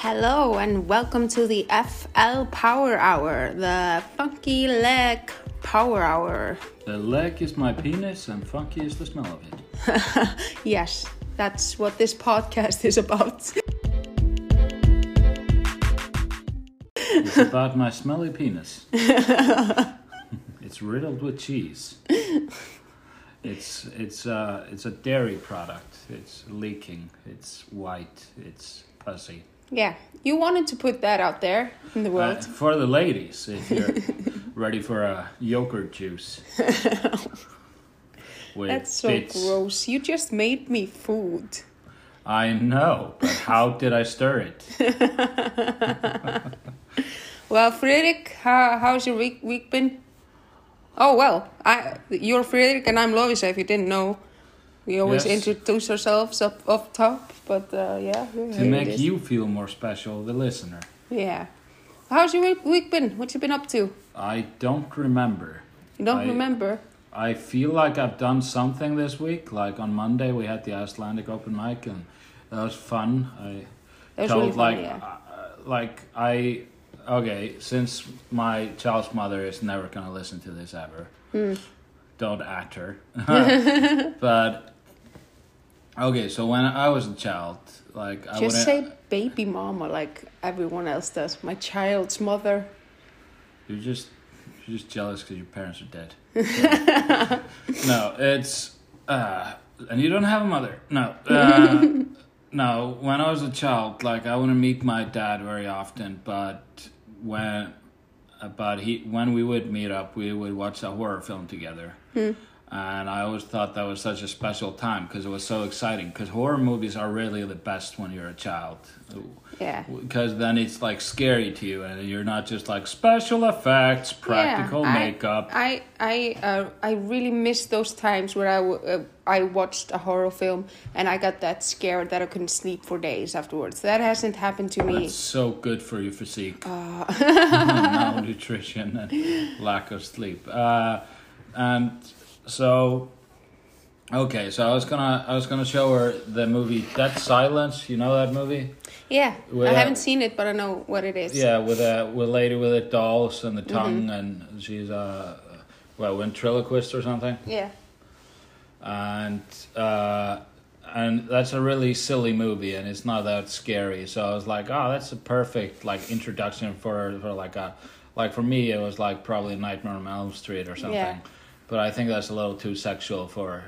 Hello and welcome to the FL Power Hour, the Funky Leg Power Hour. The leg is my penis and funky is the smell of it. Yes, that's what this podcast is about. It's about my smelly penis. it's riddled with cheese. It's it's uh it's a dairy product. It's leaking. It's white. It's pussy. Yeah, you wanted to put that out there in the Uh, world. for the ladies, if you're ready for a yogurt juice. That's so bits. gross. You just made me food. I know, but how did I stir it? Well, Fredrik, how, how's your week, week been? Oh, well, I you're Fredrik and I'm Lovisa, if you didn't know. We always Yes. introduce ourselves up, up top, but uh, yeah. To make you feel more special, the listener. Yeah. How's your week, been? What you been up to? I don't remember. You don't I- remember? I feel like I've done something this week. Like on Monday, we had the Icelandic open mic, and that was fun. I That told really fun, like, yeah. uh, like I okay. Since my child's mother is never gonna listen to this ever, Hmm. don't act her. but okay, so when I was a child, like I Just say baby mama like everyone else does. My child's mother. You're just you're just jealous because your parents are dead. no, it's uh, and you don't have a mother. No, uh, no. When I was a child, like I wouldn't meet my dad very often, but when, but he when we would meet up, we would watch a horror film together. And I always thought that was such a special time because it was so exciting. Because horror movies are really the best when you're a child Yeah. because then it's like scary to you and you're not just like special effects practical Yeah, I- makeup I I uh, I really miss those times where I, w- uh, I watched a horror film and I got that scared that I couldn't sleep for days afterwards. That hasn't happened to me. that's so good for your physique Uh. malnutrition and lack of sleep uh, and so okay so i was gonna i was gonna show her the movie dead silence you know that movie Yeah, Well, I uh, haven't seen it, but I know what it is. yeah with a with a lady with the dolls and the Mm-hmm. tongue and she's a well ventriloquist or something Yeah. and uh, and that's a really silly movie and it's not that scary so i was like oh that's a perfect like introduction for for like a like for me it was like probably nightmare on elm street or something Yeah. But i think that's a little too sexual for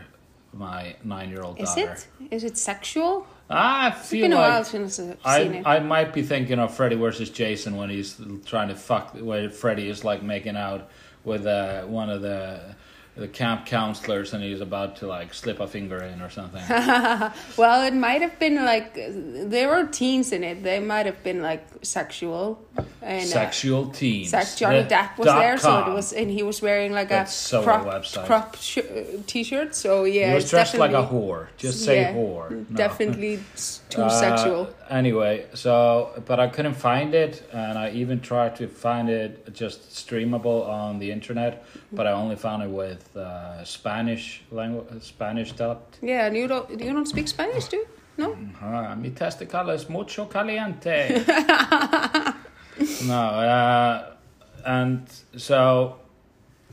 my nine-year-old daughter. Is daughter it? Is it sexual? i It's feel been a while like since I've seen I, it. I might be thinking of Freddy versus Jason when he's trying to fuck where Freddy is like making out with uh, one of the the camp counselors and he's about to like slip a finger in or something. well, it might have been like there were teens in it. They might have been like sexual. And, uh, Sexual teens. Sex Johnny The- Depp was there, so it was, and he was wearing like That's a so crop website. crop sh- uh, t-shirt. So yeah, He was dressed like a whore. Just say yeah, whore. No. Definitely too Uh, sexual. Anyway, so but I couldn't find it, and I even tried to find it just streamable on the internet, but I only found it with uh, Spanish language, Spanish dubbed. Yeah, and you don't you don't speak Spanish, do you? No. Ah, mi testicle es mucho caliente. no, uh, and so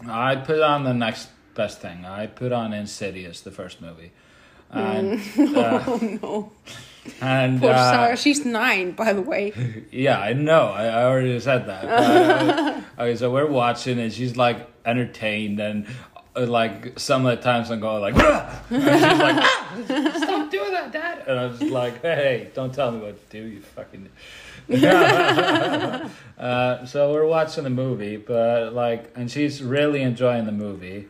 I put on the next best thing. I put on Insidious, the first movie, and uh, Oh no. And Poor uh, Sarah. She's nine, by the way. yeah, I know. I, I already said that. But, uh, okay, so we're watching, and she's like entertained, and uh, like some of the times I'm going like, "Ah!" and she's like, ah, stop doing that, Dad. And I'm just like, hey, don't tell me what to do, you fucking. uh, so we're watching the movie, but like, and she's really enjoying the movie,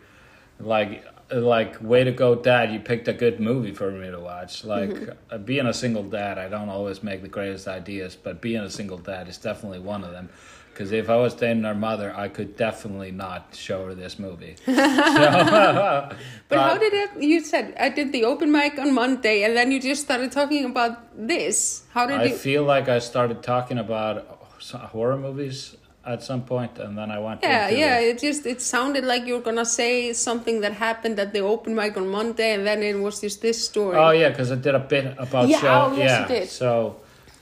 like. Like, way to go, Dad! You picked a good movie for me to watch. Like, uh, being a single dad, I don't always make the greatest ideas, but being a single dad is definitely one of them. Because if I was dating her mother, I could definitely not show her this movie. So, but But how did it? You said I did the open mic on Monday, and then you just started talking about this. How did I you? feel like I started talking about horror movies at some point, and then I went. Yeah, yeah. it. It just it sounded like you were gonna say something that happened at the open mic on Monday, and then it was just this story. Oh yeah, because I did a bit about Yeah, show. oh, yes, yeah, so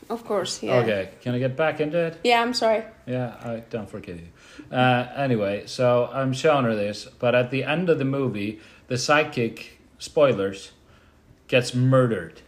of course. Yeah. Okay, can I get back into it? Yeah, I'm sorry. Yeah, I don't forgive you. Uh, anyway, so I'm showing her this, but at the end of the movie, the psychic, spoilers, gets murdered.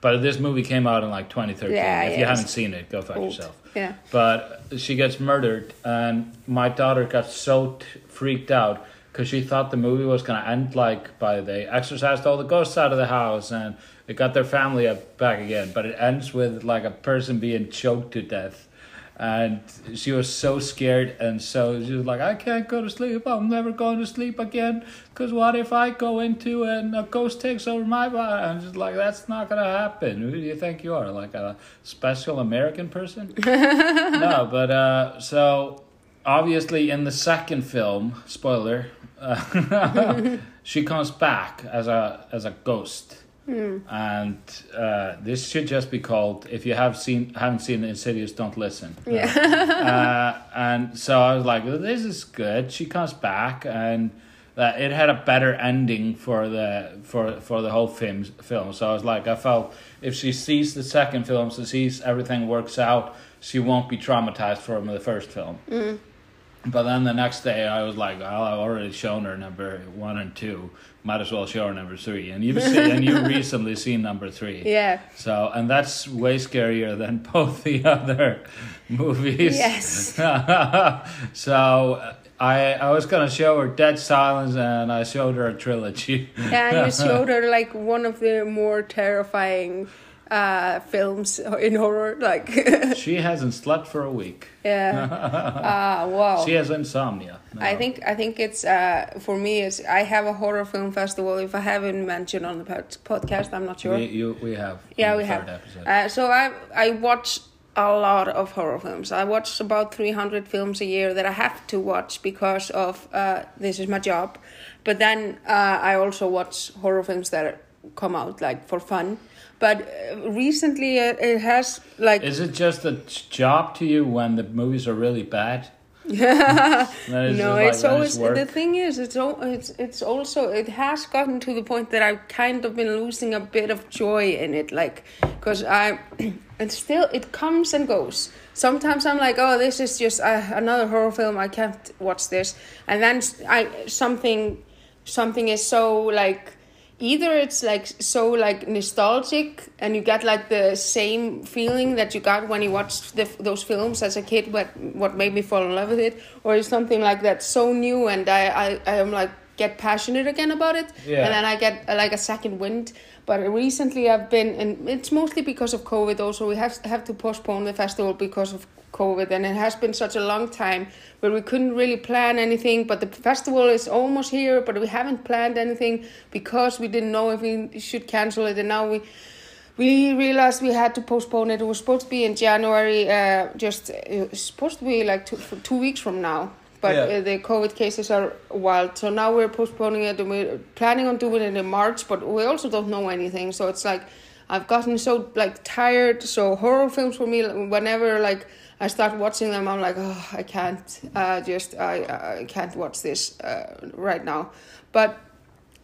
But this movie came out in like 2013. Yeah, if you haven't seen it, go fuck Old. yourself. Yeah. But she gets murdered, and my daughter got so t- freaked out because she thought the movie was gonna end like by they exorcised all the ghosts out of the house and it got their family up back again. But it ends with like a person being choked to death. And she was so scared, and so she was like, "I can't go to sleep. I'm never going to sleep again. Cause what if I go into and a ghost takes over my body?" I'm just like, "That's not gonna happen. Who do you think you are? Like a special American person?" no, but uh, so obviously in the second film, spoiler, uh, she comes back as a as a ghost, and uh, this should just be called. If you have seen haven't seen Insidious, don't listen. Yeah. uh, and so I was like, well, this is good. She comes back and. That it had a better ending for the for for the whole film film. So I was like, I felt if she sees the second film, she sees everything works out, she won't be traumatized from the first film. But then the next day, I was like, well, I've already shown her number one and two. Might as well show her number three. And you've seen, and you recently seen number three. Yeah. So, and that's way scarier than both the other movies. Yes. so, I I was gonna show her Dead Silence, and I showed her a trilogy. Yeah, And you showed her like one of the more terrifying uh, films in horror. Like, she hasn't slept for a week. yeah. Ah, wow. She has insomnia. I think I think it's uh, for me. It's I have a horror film festival. If I haven't mentioned on the pod- podcast, I'm not sure. we you we have. Yeah, we have. Uh, so I I watch a lot of horror films. I watch about 300 films a year that I have to watch because of uh, this is my job. But then uh, I also watch horror films that come out like for fun. But uh, recently it, it has like Is it just a job to you when the movies are really bad? Yeah. no, just like it's always work? the thing is it's al- it's it's also it has gotten to the point that I've kind of been losing a bit of joy in it, like because I and still it comes and goes. Sometimes I'm like, oh, this is just uh, another horror film. I can't watch this, and then I something something is so like either it's like so like nostalgic and you get like the same feeling that you got when you watched the, those films as a kid what what made me fall in love with it or it's something like that so new and i i, I am like get passionate again about it Yeah. and then i get like a second wind but recently i've been and it's mostly because of covid also we have have to postpone the festival because of COVID, and it has been such a long time where we couldn't really plan anything. But the festival is almost here, but we haven't planned anything because we didn't know if we should cancel it, and now we we realized we had to postpone it. It was supposed to be in January, uh, just it was supposed to be like two, two weeks from now. But Yeah. uh, the COVID cases are wild, so now we're postponing it, and we're planning on doing it in March. But we also don't know anything, so it's like I've gotten so like tired. So horror films for me, whenever like I start watching them, I'm like, oh, I can't. Uh, just I I can't watch this uh, right now. But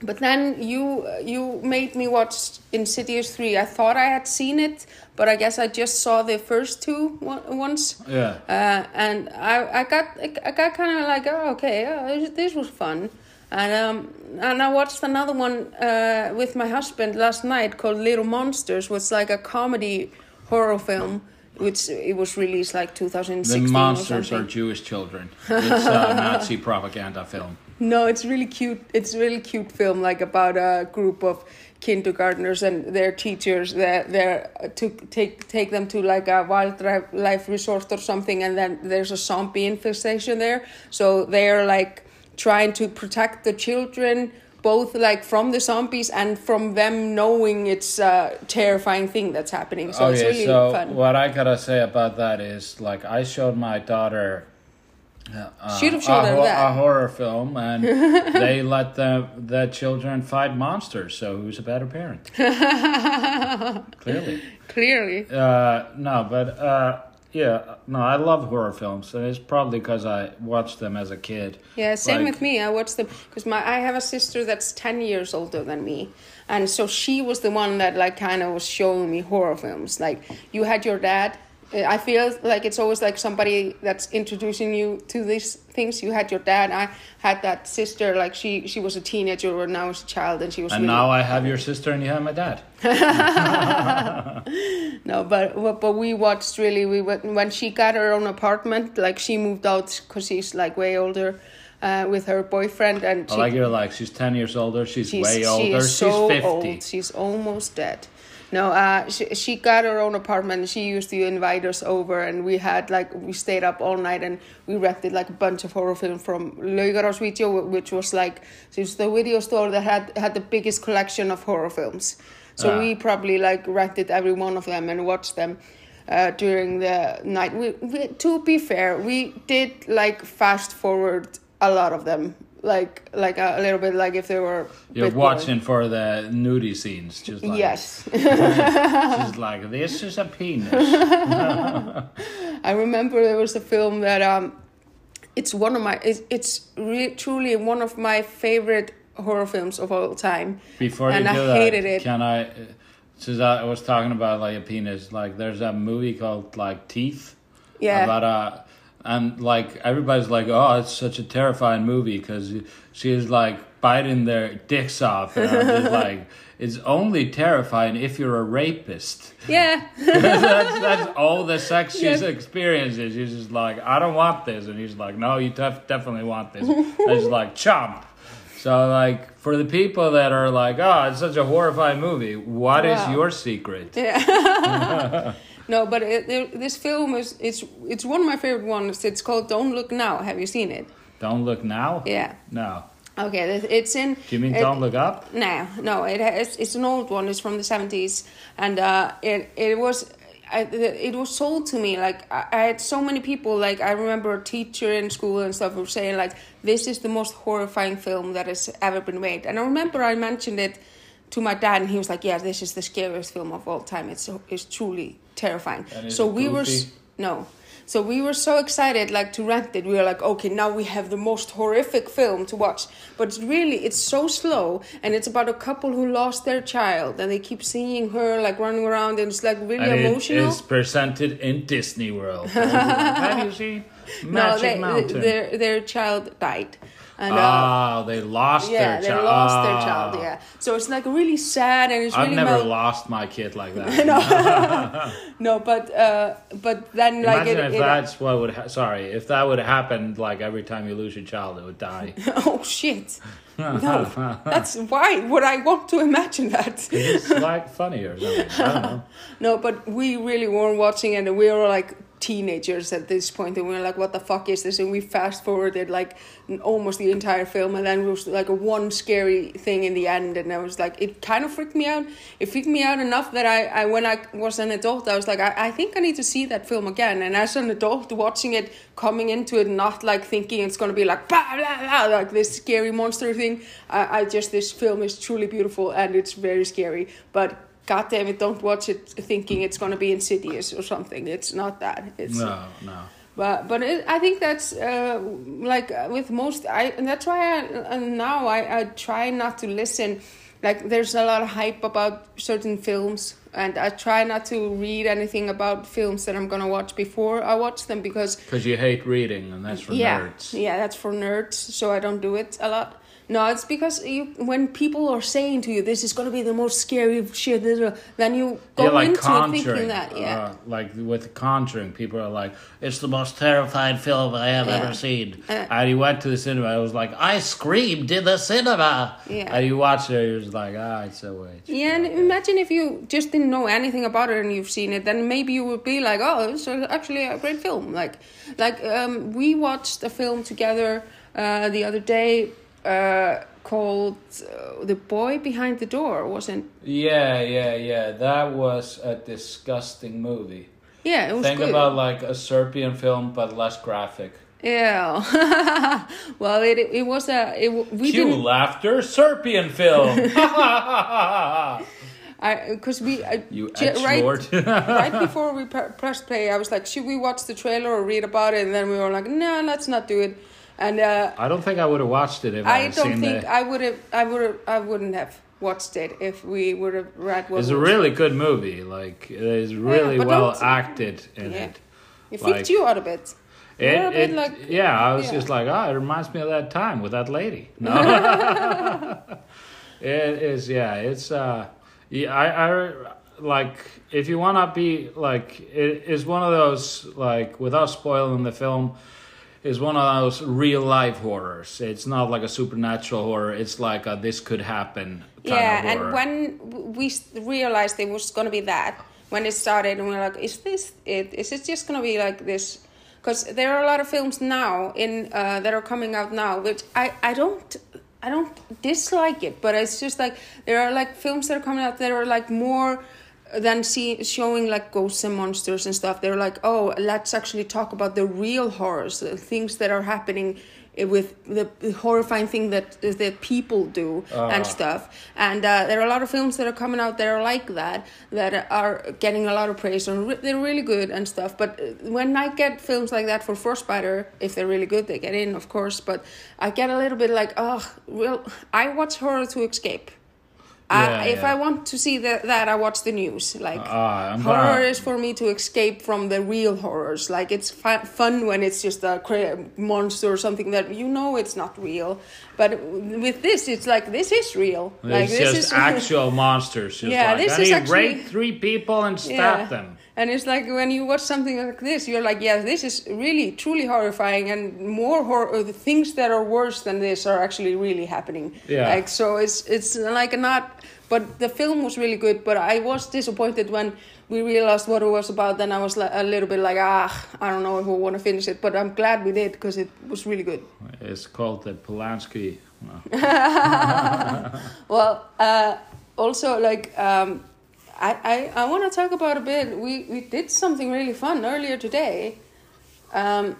but then you you made me watch Insidious three. I thought I had seen it, but I guess I just saw the first two once. Yeah. Uh, and I, I got I got kind of like oh okay oh, this, was fun and um and I watched another one uh, with my husband last night called Little Monsters was like a comedy horror film which it was released like The 2016 or monsters are. Jewish children. It's a Nazi propaganda film. No, it's really cute. It's a really cute film, like about a group of kindergartners and their teachers. that They're there to take take them to like a wildlife resort or something, and then there's a zombie infestation there. So they're like trying to protect the children, both like from the zombies and from them knowing it's a terrifying thing that's happening. So it's okay, really so fun. what I gotta say about that is, like, I showed my daughter. Uh, Should have shown a, ho- that. a horror film, and they let the the children fight monsters. So who's a better parent? Clearly, Clearly, uh, no, but uh, yeah, no, I love horror films, and it's probably because I watched them as a kid. Yeah, same Like- with me. I watched them because my I have a sister that's ten years older than me, and so she was the one that like kind of was showing me horror films. Like you had your dad. Uh, I feel like it's always like somebody that's introducing you to these things. You had your dad. I had that sister. Like she she was a teenager or now she's a child, and she was. And really- now I have your sister, and you have my dad. No, but but but we watched really. We went when she got her own apartment. Like she moved out because she's like way older, uh, with her boyfriend, and I she, like you're like she's ten years older. She's, she's way older. is she's so fifty. old. She's almost dead. No, uh, she she got her own apartment. She used to invite us over, and we had like we stayed up all night, and we rented like a bunch of horror films from Laugaros Video, which was like it was the video store that had had the biggest collection of horror films. So Ah. we probably like rented every one of them and watched them uh, during the night. We, we to be fair, we did like fast forward a lot of them, like like a, a little bit like if they were. You're bit boring. watching for the nudie scenes, just like Yes. She's like, this is a penis. I remember there was a film that um, it's one of my it's, it's re- truly one of my favorite horror films of all time. Before And you I do that, hated it. can I? Since I was talking about like a penis, like there's a movie called like Teeth. Yeah. About a, and like everybody's like, oh, it's such a terrifying movie because she's like biting their dicks off, and I'm just like, it's only terrifying if you're a rapist. Yeah. that's, that's all the sex she's Yeah. experiences. She's just like, I don't want this, and he's like, No, you def- definitely want this. and he's like, Chomp. So like for the people that are like, oh, it's such a horrifying movie. What is Wow. your secret? no, but it, it, this film is it's it's one of my favorite ones. It's called Don't Look Now. Have you seen it? Don't look now. Yeah. No. Okay, it's in. Do you mean it- don't look up? No, no, it has, it's an old one. It's from the seventies, and uh, it it was. I, it was sold to me like I, I had so many people like I remember a teacher in school and stuff were saying like this is the most horrifying film that has ever been made and I remember I mentioned it to my dad and he was like yeah this is the scariest film of all time. It's it's truly terrifying. And so we were no. So we were so excited like to rent it. We were like okay now we have the most horrific film to watch. But it's really it's so slow and it's about a couple who lost their child and they keep seeing her like running around and it's like really And emotional. it is presented in Disney World. Have you seen no Magic they, Mountain? their their child died and uh, they lost yeah their they child. lost their Ah. child yeah so it's like really sad and it's I've really never mel- lost my kid like that. no no, but uh but then like Imagine it, if it that's what would. Ha- sorry, if that would happen, like every time you lose your child, it would die. oh shit no that's why would i want to imagine that it's like funny or something. I don't know. No, but we really weren't watching and we were like teenagers at this point, and we were like, "What the fuck is this?" And we fast forwarded like almost the entire film, and then it was like a one scary thing in the end, and I was like, it kind of freaked me out. It freaked me out enough that I, I when I was an adult, I was like, I, I think I need to see that film again. And as an adult, watching it, coming into it, not like thinking it's gonna be like blah blah blah, like this scary monster thing. I, I just this film is truly beautiful and it's very scary, but God damn it, don't watch it thinking it's going to be insidious or something. It's not that. It's, No, no. But but it, I think that's uh, like uh, with most. I and that's why I, uh, now I, I try not to listen. Like there's a lot of hype about certain films, and I try not to read anything about films that I'm gonna watch before I watch them because Because you hate reading, and that's for yeah, nerds. yeah, that's for nerds. So I don't do it a lot. No, it's because you when people are saying to you, "This is gonna be the most scary shit," then you go yeah, like into it thinking that, yeah. Uh, like with Conjuring, people are like, "It's the most terrifying film I have Yeah. ever seen." Uh, and you went to the cinema. I was like, "I screamed in the cinema." Yeah. And you watch it, you're just like, "Ah, it's so way." Yeah, and imagine if you just didn't know anything about it and you've seen it, then maybe you would be like, "Oh, it's actually a great film." Like, like um, we watched a film together uh, the other day uh, called uh, "The Boy Behind the Door," wasn't? Yeah, yeah, yeah. That was a disgusting movie. Yeah, it was Think good. about like a Serbian film, but less graphic. yeah. well, it it was a it, we Cue didn't. laughter, Serbian film. I because we I, You right right before we pre- pressed play, I was like, should we watch the trailer or read about it? And then we were like, no, let's not do it. And uh, I don't think I would have watched it if I, I had don't seen think the. I would have. I would have. I wouldn't have watched it if we would have read. What It's a really good movie. Like it is really but well acted in Yeah. it. It like- freaked you out a bit. It, a bit it- like- yeah, I was yeah. just like, oh, it reminds me of that time with that lady. No, it is. Yeah, it's. Uh, yeah, I, I like if you want to be like, it is one of those like without spoiling the film. Is one of those real life horrors. It's not like a supernatural horror. It's like a this could happen kind yeah, of horror. and when we realized it was gonna be that, when it started, and we're like, is this it? Is it just gonna be like this? Because there are a lot of films now in uh, that are coming out now, which I I don't. I don't dislike it, but it's just like there are like films that are coming out that are like more than see, showing like ghosts and monsters and stuff. They're like, oh, let's actually talk about the real horrors, the things that are happening with the horrifying thing that that people do and stuff. And uh, there are a lot of films that are coming out that are like that, that are getting a lot of praise and re- they're really good and stuff. But uh, when I get films like that for Frostbiter, if they're really good, they get in, of course. But I get a little bit like, oh, well, I watch horror to escape. I, if. I want to see that, that I watch the news. Like Ah, I'm horror is for me to escape from the real horrors. Like it's fu- fun when it's just a cra- monster or something that you know it's not real. But with this, it's like this is real. like it's this is actual monsters. Just Yeah, like, this I is need actually- rape three people and stab them. And it's like when you watch something like this, you're like, yes, this is really truly horrifying, and more horror. The things that are worse than this are actually really happening. Yeah. Like so, it's it's like not. But the film was really good. But I was disappointed when we realized what it was about. Then I was like, a little bit like, ah, I don't know if we want to finish it. But I'm glad we did because it was really good. It's called the Polanski. Well, uh, also like um, I I, I want to talk about a bit. We we did something really fun earlier today. Um,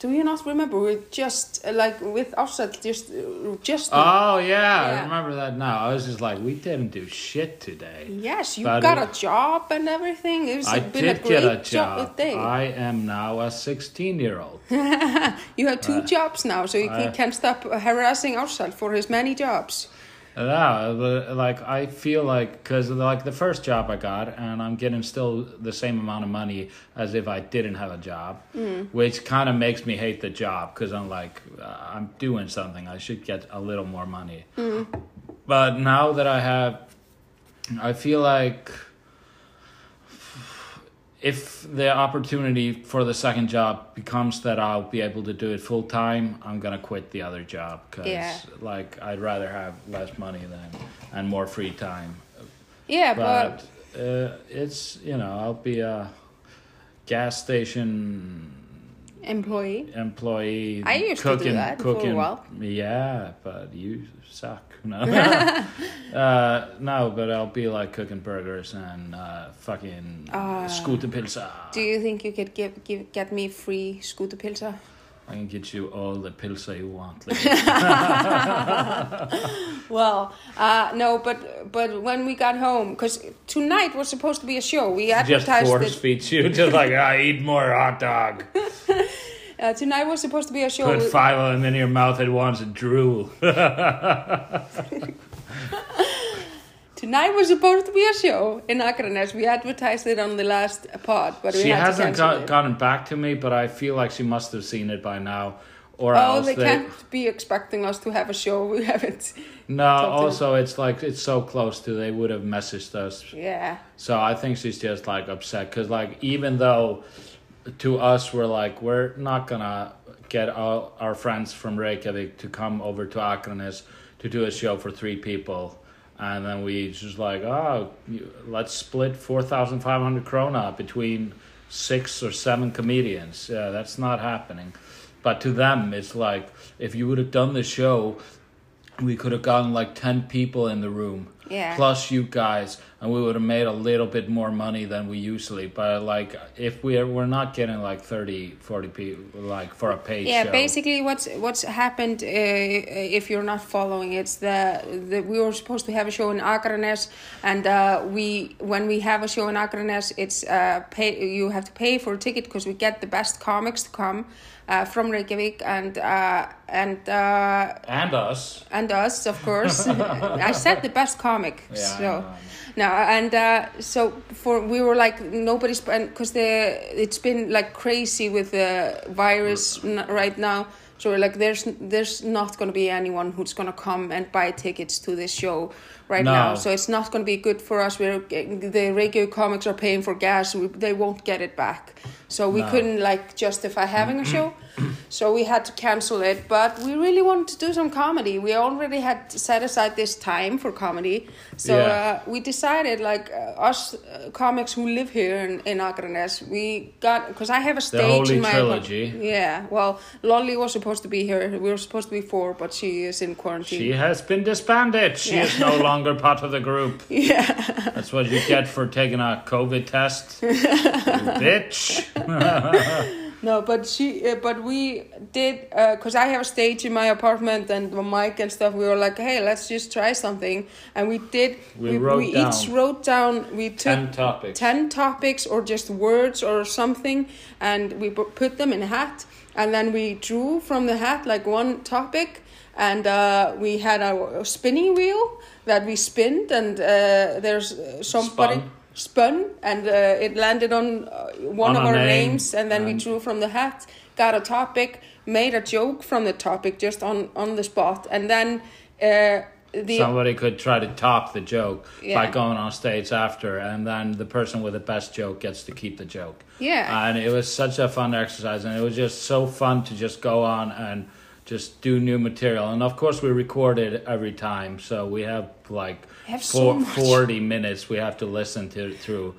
do you not remember? We just uh, like with offset just uh, just. Oh yeah, I remember that now. I was just like, we didn't do shit today. yes, you but got it- a job and everything. It's I been did a great get a job. job. day. I am now a 16 year old. you have two jobs now, so you I- can, can stop harassing Outside for his many jobs. Yeah, but, like I feel like because like the first job I got, and I'm getting still the same amount of money as if I didn't have a job, which kind of makes me hate the job because I'm like uh, I'm doing something. I should get a little more money. But now that I have, I feel like if the opportunity for the second job becomes that I'll be able to do it full time, I'm gonna quit the other job because Yeah. like I'd rather have less money than and more free time. Yeah, but, But uh, it's you know I'll be a gas station employee. employee. I used to do cooking, that for a while. Yeah, but you suck. No, uh, no, but I'll be like cooking burgers and uh, fucking Ah. scooter pizza. Do you think you could give, give get me free scooter pizza? I can get you all the pizza you want. Well, uh, no, but but when we got home, because tonight was supposed to be a show. We advertised Just force it. feed you, just like I eat more hot dog. Uh, tonight was supposed to be a show. Put of them in your mouth at once and drool. Tonight was supposed to be a show in Akranes. We advertised it on the last pod, but we she hasn't got, gotten back to me, but I feel like she must have seen it by now, or Oh, else they they. can't be expecting us to have a show. We haven't. No, also it's like it's so close to they would have messaged us. Yeah. So I think she's just like upset because like even though to us we're like we're not gonna get all our friends from Reykjavik to come over to Akranes to do a show for three people. And then we just like, oh, let's split 4,500 krona between six or seven comedians. Yeah, that's not happening. But to them, it's like, if you would have done the show we could have gotten like 10 people in the room Yeah. plus you guys and we would have made a little bit more money than we usually but like if we're we're not getting like 30 40 people like for a paid yeah show. basically what's what's happened uh, if you're not following it's the, the we were supposed to have a show in Akranes and uh, we when we have a show in Akranes it's uh, pay you have to pay for a ticket because we get the best comics to come uh, from Reykjavik and uh, and uh, and us. And us of course. I said the best comic. Yeah, so know, I know. no and uh, so for we were like nobody's because the it's been like crazy with the virus n- right now. So we're like there's there's not going to be anyone who's going to come and buy tickets to this show right No. now. So it's not going to be good for us. We're the regular comics are paying for gas we, they won't get it back. So we No. couldn't like justify having a show so we had to cancel it but we really wanted to do some comedy. We already had set aside this time for comedy. So Yeah. uh, we decided like uh, us uh, comics who live here in, in Akranes we got because I have a stage in my Trilogy. yeah. Well Lolly was supposed to be here. We were supposed to be four but she is in quarantine. She has been disbanded. She Yeah. is no longer part of the group. Yeah. That's what you get for taking a covid test. Bitch No, but she, uh, but we did, because I have a stage in my apartment and the mic and stuff. We were like, hey, let's just try something, and we did. We wrote each down wrote down. We took 10 topics 10 topics or just words or something, and we pu- put them in a hat, and then we drew from the hat like one topic, and uh, we had a, a spinning wheel that we spinned, and uh, there's uh, somebody. Spun. Spun and uh, it landed on uh, one On of our name, names, and then we drew from the hat, got a topic, made a joke from the topic just on on the spot, and then uh, the somebody could try to top the joke by going on stage after and then the person with the best joke gets to keep the joke. Yeah. And it was such a fun exercise and it was just so fun to just go on and just do new material. And of course we record it every time. So we have like have four, much. 40 minutes we have to listen to it through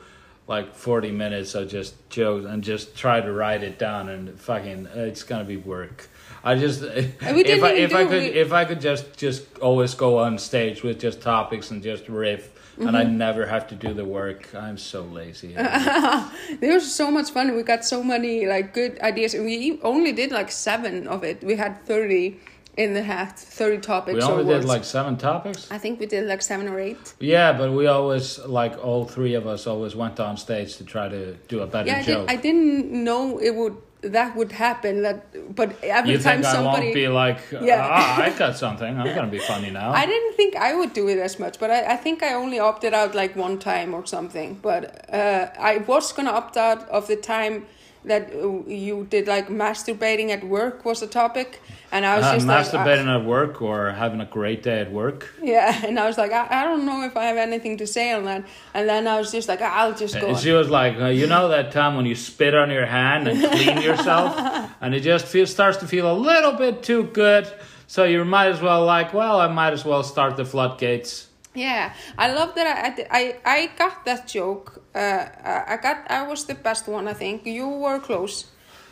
like 40 minutes of just jokes and just try to write it down. And fucking it's gonna be work. I just if I if I could we- if I could just just always go on stage with just topics and just riff and I mm-hmm. never have to do the work I'm so lazy It was so much fun. We got so many like good ideas. We only did like seven of it. We had thirty in the hat, thirty topics. we or only did like seven topics I think we did like seven or eight. yeah but we always like all three of us always went on stage to try to do a better Yeah, I, joke did, I didn't know it would that would happen. That, but every you time think I somebody. won't be like Yeah. ah I got something I'm gonna be funny now I didn't think I would do it as much, but I, I think I only opted out like one time or something. But uh, I was gonna opt out of the time that uh, you did like masturbating at work was a topic, and I was Uh, just like, I- masturbating at work or having a great day at work yeah, and I was like, I, I don't know if I have anything to say on that. And then I was just like, I'll just go. And she was like, uh, you know that time when you spit on your hand and clean yourself, and it just feels starts to feel a little bit too good. So you might as well like, well, I might as well start the floodgates. Yeah, I love that. I, I I got that joke. Uh, I got. I was the best one. I think you were close,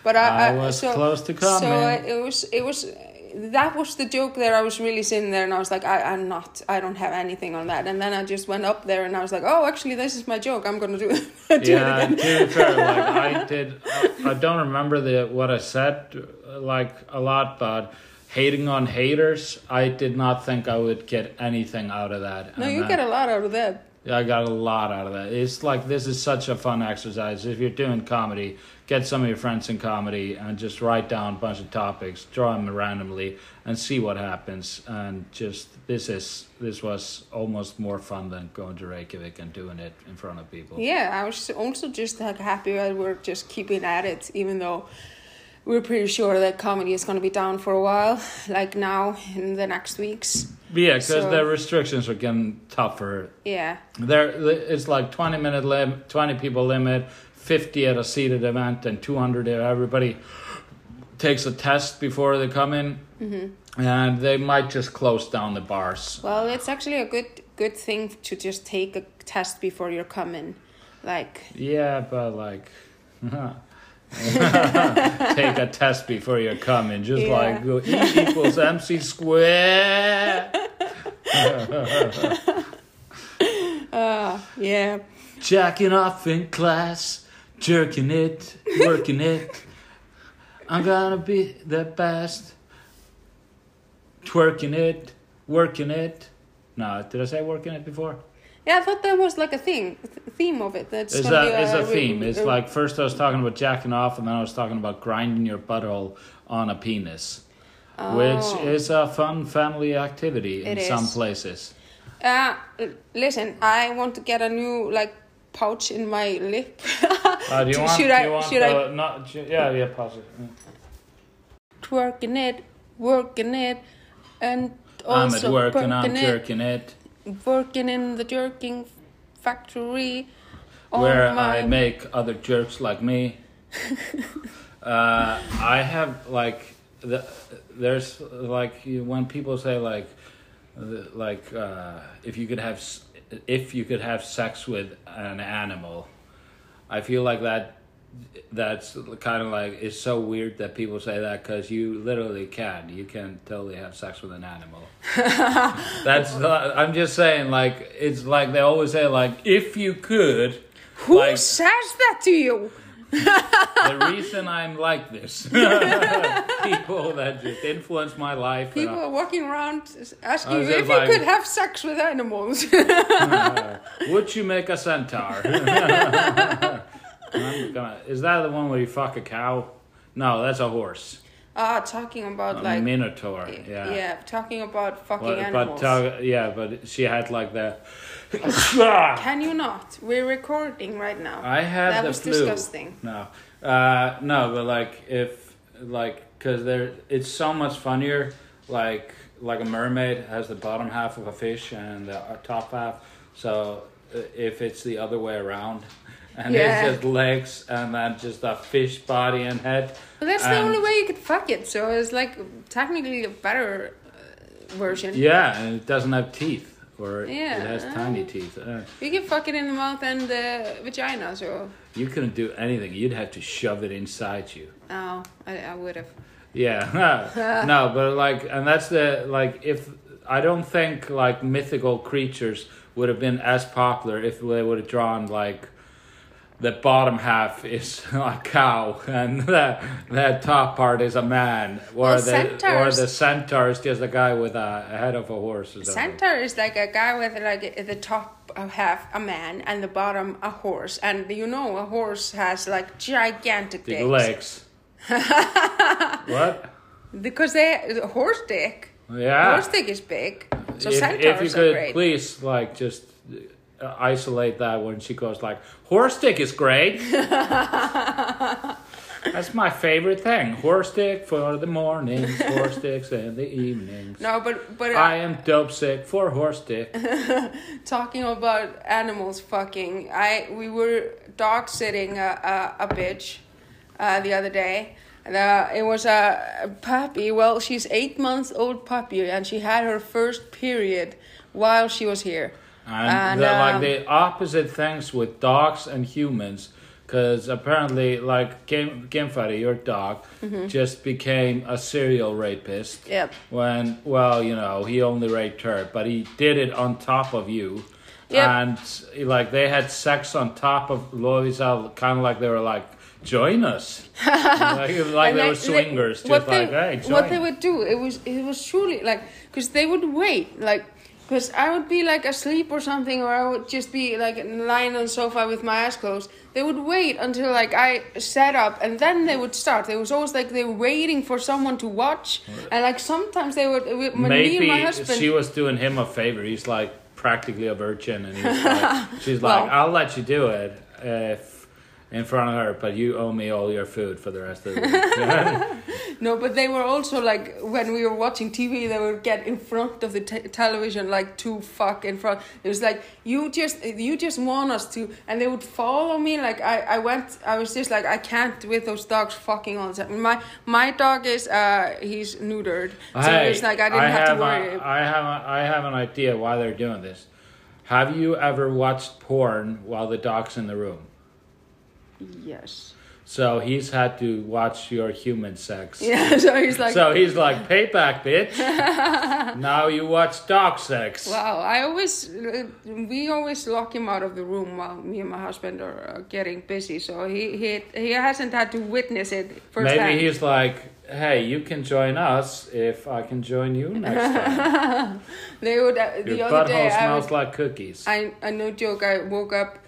but I, I was close to coming. So it was. It was. That was the joke that I was really sitting there, and I was like, I, I'm not. I don't have anything on that. And then I just went up there, and I was like, Oh, actually, this is my joke. I'm gonna do it. do yeah, it again. to be fair, like I did, I, I don't remember the what I said like a lot, but hating on haters, I did not think I would get anything out of that. No, And you then- get a lot out of that. Yeah, I got a lot out of that. It's like this is such a fun exercise. If you're doing comedy, get some of your friends in comedy and just write down a bunch of topics, draw them randomly, and see what happens. And just this is this was almost more fun than going to Reykjavik and doing it in front of people. Yeah, I was also just like happy that we're just keeping at it, even though we're pretty sure that comedy is going to be down for a while, like now in the next weeks. Yeah, because So- the restrictions are getting tougher. Yeah, There, it's like twenty minute limit, twenty people limit, fifty at a seated event, and two hundred. Everybody takes a test before they come in, Mm-hmm. and they might just close down the bars. well, it's actually a good good thing to just take a test before you're coming, like Yeah, but like. take a test before you come coming, just Yeah. like go E equals MC square. uh, yeah. Jacking off in class, jerking it, working it. I'm gonna be the best. Twerking it, working it. No, did I say working it before? Yeah, I thought that was like a thing, th- theme of it. That's It's a, it's a theme. It's re- like first I was talking about jacking off, and then I was talking about grinding your butthole on a penis, which Oh. is a fun family activity in some places. Uh, listen, I want to get a new like pouch in my lip. Uh, do you Should want? I- do you want should I- not? Yeah, yeah, pause it. Mm. Twerking it, working it, and I'm also at work and I'm jerking it, working in the jerking factory. where my- I make other jerks like me. uh, I have like the, there's like when people say like like uh, if you could have if you could have sex with an animal, I feel like that that's kind of like it's so weird that people say that because you literally can you can totally have sex with an animal that's not, i'm just saying like it's like they always say like if you could Who like says that to you? the reason i'm like this people that just influence my life People are walking around asking you if just you could have sex with animals. Uh, would you make a centaur? I'm gonna, is that the one where you fuck a cow? No, that's a horse. Ah, talking about A like minotaur. yeah. Yeah. talking about fucking But, animals. but uh, yeah, but she had like the. Can you not? We're recording right now. I have that the was flu. disgusting. No, uh, no, but like if like because there, it's so much funnier. Like like a mermaid has the bottom half of a fish and the uh, top half. So uh, if it's the other way around, and Yeah. it's just legs and then just a fish body and head. But that's the only way you could fuck it. So it's like technically a better uh, version. Yeah, and it doesn't have teeth, or Yeah. it has tiny teeth. Uh, You can fuck it in the mouth and the vagina. So you couldn't do anything. You'd have to shove it inside you. oh, I, I would have. Yeah, no, but like, and that's the like. If I don't think like mythical creatures would have been as popular if they would have drawn like the bottom half is a cow and the the top part is a man, or Well, the or the centaur is just a guy with a, a head of a horse. Centaur is like a guy with like the top half a man and the bottom a horse. And you know a horse has like gigantic Big legs. what? Because they the horse dick. Yeah. Horse dick is big. So if, if centaurs you are could great. please like just isolate that when she goes like horse dick is great that's my favorite thing horse dick for the mornings horse dicks in the evenings No, but but uh, i am dope sick for horse dick talking about animals fucking, I we were dog sitting a a, a bitch uh, the other day. And, uh, it was a, a puppy. Well, she's eight months old puppy, and she had her first period while she was here. And, they're um, like the opposite things with dogs and humans because apparently like Kim, Kim Fuddy, your dog Mm-hmm. just became a serial rapist Yep. when well you know he only raped her but he did it on top of you Yep. and like they had sex on top of Lovisa kind of like they were like join us like, like they they- were swingers they- just like they, hey join what they would do it was it was truly like because they would wait like because I would be like asleep or something or I would just be like lying on the sofa with my eyes closed. They would wait until like I sat up and then they would start. It was always like they were waiting for someone to watch and like sometimes they would when me and maybe my husband she was doing him a favor. He's like practically a virgin and he's like she's like Well- I'll let you do it if in front of her but you owe me all your food for the rest of the week No, but they were also like when we were watching TV, they would get in front of the te- television like to fuck in front. It was like you just you just want us to, and they would follow me. Like I, I went, I was just like I can't with those dogs fucking all the time. My my dog is uh he's neutered, so Hey, it's like I didn't have, have to worry. A, I have a, I have an idea why they're doing this. Have you ever watched porn while the dog's in the room? Yes. So he's had to watch your human sex. Yeah, so he's like, So he's like, payback, bitch. now you watch dog sex. wow. I always, we always lock him out of the room while me and my husband are uh, getting busy. So he he he hasn't had to witness it firsthand. Maybe he's like, hey, you can join us if I can join you next time. They would uh, the Your other day. butthole I smells was, like cookies. I I no joke. I woke up.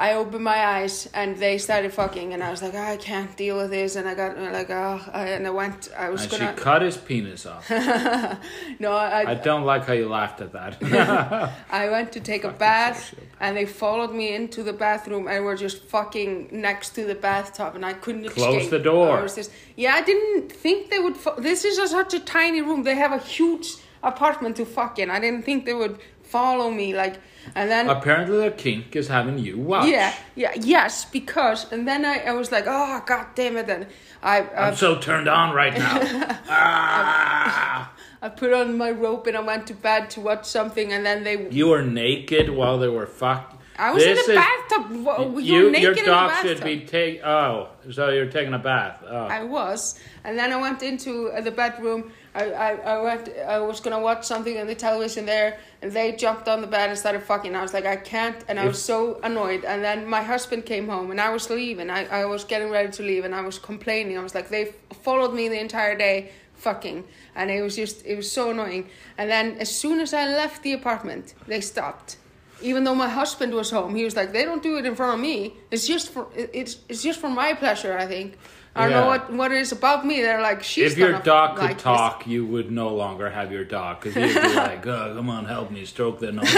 I opened my eyes and they started fucking, and I was like, ah, I can't deal with this, and I got like, oh, and I went. I was and gonna. she cut his penis off. no, I, I don't like how you laughed at that. I went to take a bath and they followed me into the bathroom and were just fucking next to the bathtub and I couldn't Close escape. the door. I was just, yeah, I didn't think they would. Fo- this is a, such a tiny room. They have a huge apartment to fuck in. I didn't think they would follow me like, and then. Apparently, the kink is having you watch. yeah, yeah, yes, because, and then I, I was like, oh, god damn it, and I, I I'm so turned on right now. ah! I put on my rope and I went to bed to watch something, and then they, You were naked while they were fucked. I was This in the is- bathtub. You're You, naked your in the dog should be take. Oh, so you're taking a bath. Oh. I was, and then I went into uh, the bedroom. I, I, I went. I was gonna watch something on the television there, and they jumped on the bed and started fucking. I was like, I can't, and I was so annoyed. And then my husband came home, and I was leaving. I, I was getting ready to leave, and I was complaining. I was like, they followed me the entire day, fucking, and it was just, it was so annoying. And then as soon as I left the apartment, they stopped. Even though my husband was home, he was like, "They don't do it in front of me. It's just for it's it's just for my pleasure. I think. I don't know what what it is about me. They're like, she's if your dog could like this." talk, you would no longer have your dog because you'd be like, oh, "Come on, help me, stroke the nose,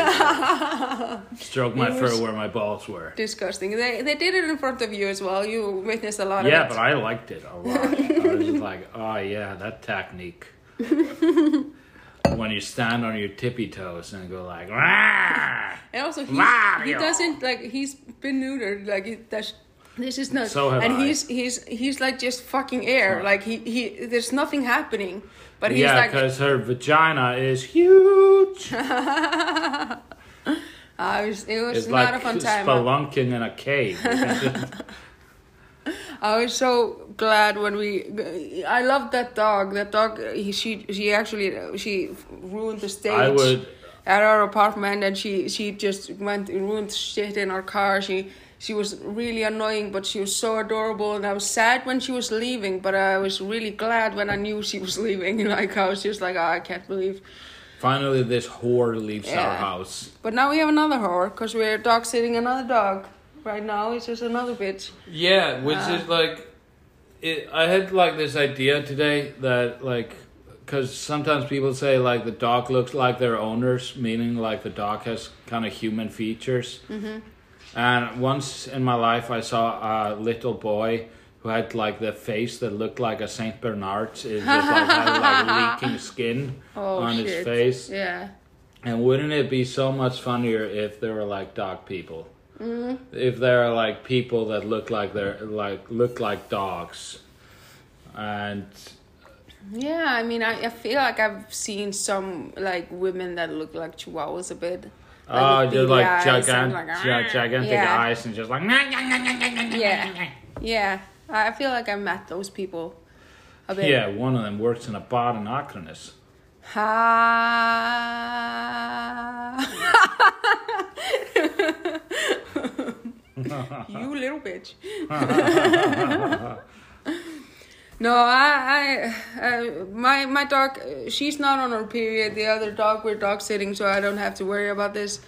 stroke my fur where my balls were." Disgusting. They they did it in front of you as well. You witnessed a lot Yeah, of it. but I liked it a lot. I was just like, "Oh yeah, that technique." when you stand on your tippy toes and go like, "Rah!" and also he, he doesn't like he's been neutered. Like he, that's this is not. So and I. he's he's he's like just fucking air. Like he he there's nothing happening. But he's yeah, like because her vagina is huge. uh, it was, it was It's not like a fun time. spelunking in a cave. I was so glad when we. I love that dog. That dog. He, she she actually she ruined the stage. I would. at our apartment, and she she just went and ruined shit in our car. She she was really annoying, but she was so adorable, and I was sad when she was leaving, but I was really glad when I knew she was leaving. Like I was just like, oh, I can't believe. Finally, this whore leaves our house. But now we have another whore because we're dog sitting another dog. Right now, it's just another bitch. Yeah, which Uh, is like, it, I had like this idea today that like, because sometimes people say like the dog looks like their owners, meaning like the dog has kind of human features. Mm-hmm. And once in my life, I saw a little boy who had like the face that looked like a Saint Bernard's. It just like had like leaking skin Oh on shit! his face. Yeah. And wouldn't it be so much funnier if there were like dog people? Mm-hmm. If there are like people that look like they're like look like dogs, and Yeah, I mean, I, I feel like I've seen some like women that look like chihuahuas a bit. Oh, with just like gigantic, like, ah. gigantic yeah. eyes and just like Yeah. Yeah, I I feel like I met those people a bit. Yeah, one of them works in a bar in Akronis. Ha. you little bitch. no, I, I, uh, my my dog. She's not on her period. The other dog, we're dog sitting, so I don't have to worry about this.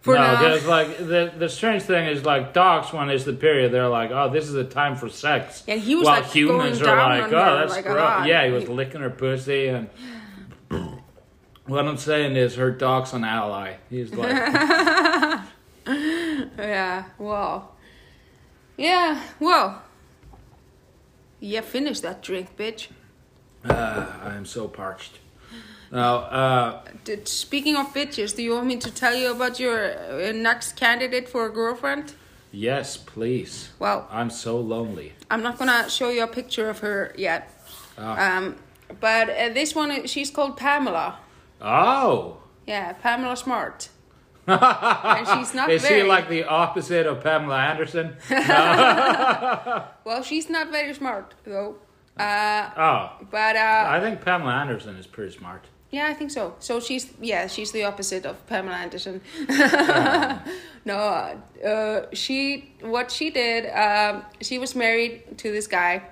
For no, because like the the strange thing is like dogs when it's the period they're like oh this is the time for sex. Yeah, he was, While like, humans are like oh her, that's like, gross. Yeah, he was He- licking her pussy and. What I'm saying is her dog's an ally. He's like Yeah, well. Yeah, well. Yeah, finish that drink, bitch. ah, I'm so parched. Now, uh, speaking of bitches, do you want me to tell you about your uh, next candidate for a girlfriend? yes, please. Well, I'm so lonely. I'm not gonna show you a picture of her yet. Ah. Um, but uh, this one, uh, she's called Pamela. Oh, Yeah, Pamela Smart. And she's not Is very she like the opposite of Pamela Anderson? well. She's not very smart though. Uh, Oh, but uh, I think Pamela Anderson is pretty smart. Yeah, I think so. So she's yeah, she's the opposite of Pamela Anderson. no, uh, she what she did. Um, she was married to this guy,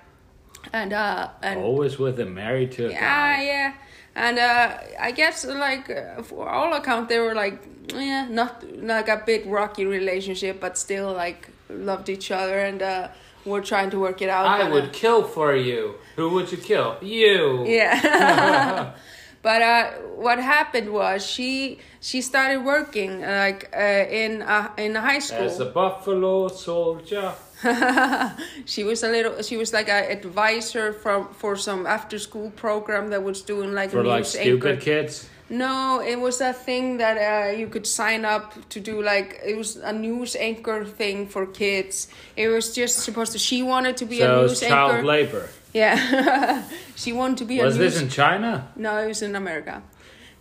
and uh, and Always with a married to a yeah, guy. yeah, and uh, I guess like uh, for all account they were like yeah, not like a big rocky relationship, but still like loved each other and uh, were trying to work it out. I but, uh, would kill for you. Who would you kill? You. Yeah. but uh, what happened was she she started working like uh, in a, in high school. As a buffalo soldier. she was a little. She was like an advisor from for some after school program that was doing like For news like stupid anchor. kids. No, it was a thing that uh, you could sign up to do. Like it was a news anchor thing for kids. It was just supposed to. She wanted to be So a news child anchor. labor. Yeah, she wanted to be Was a news. this in China? No, it was in America.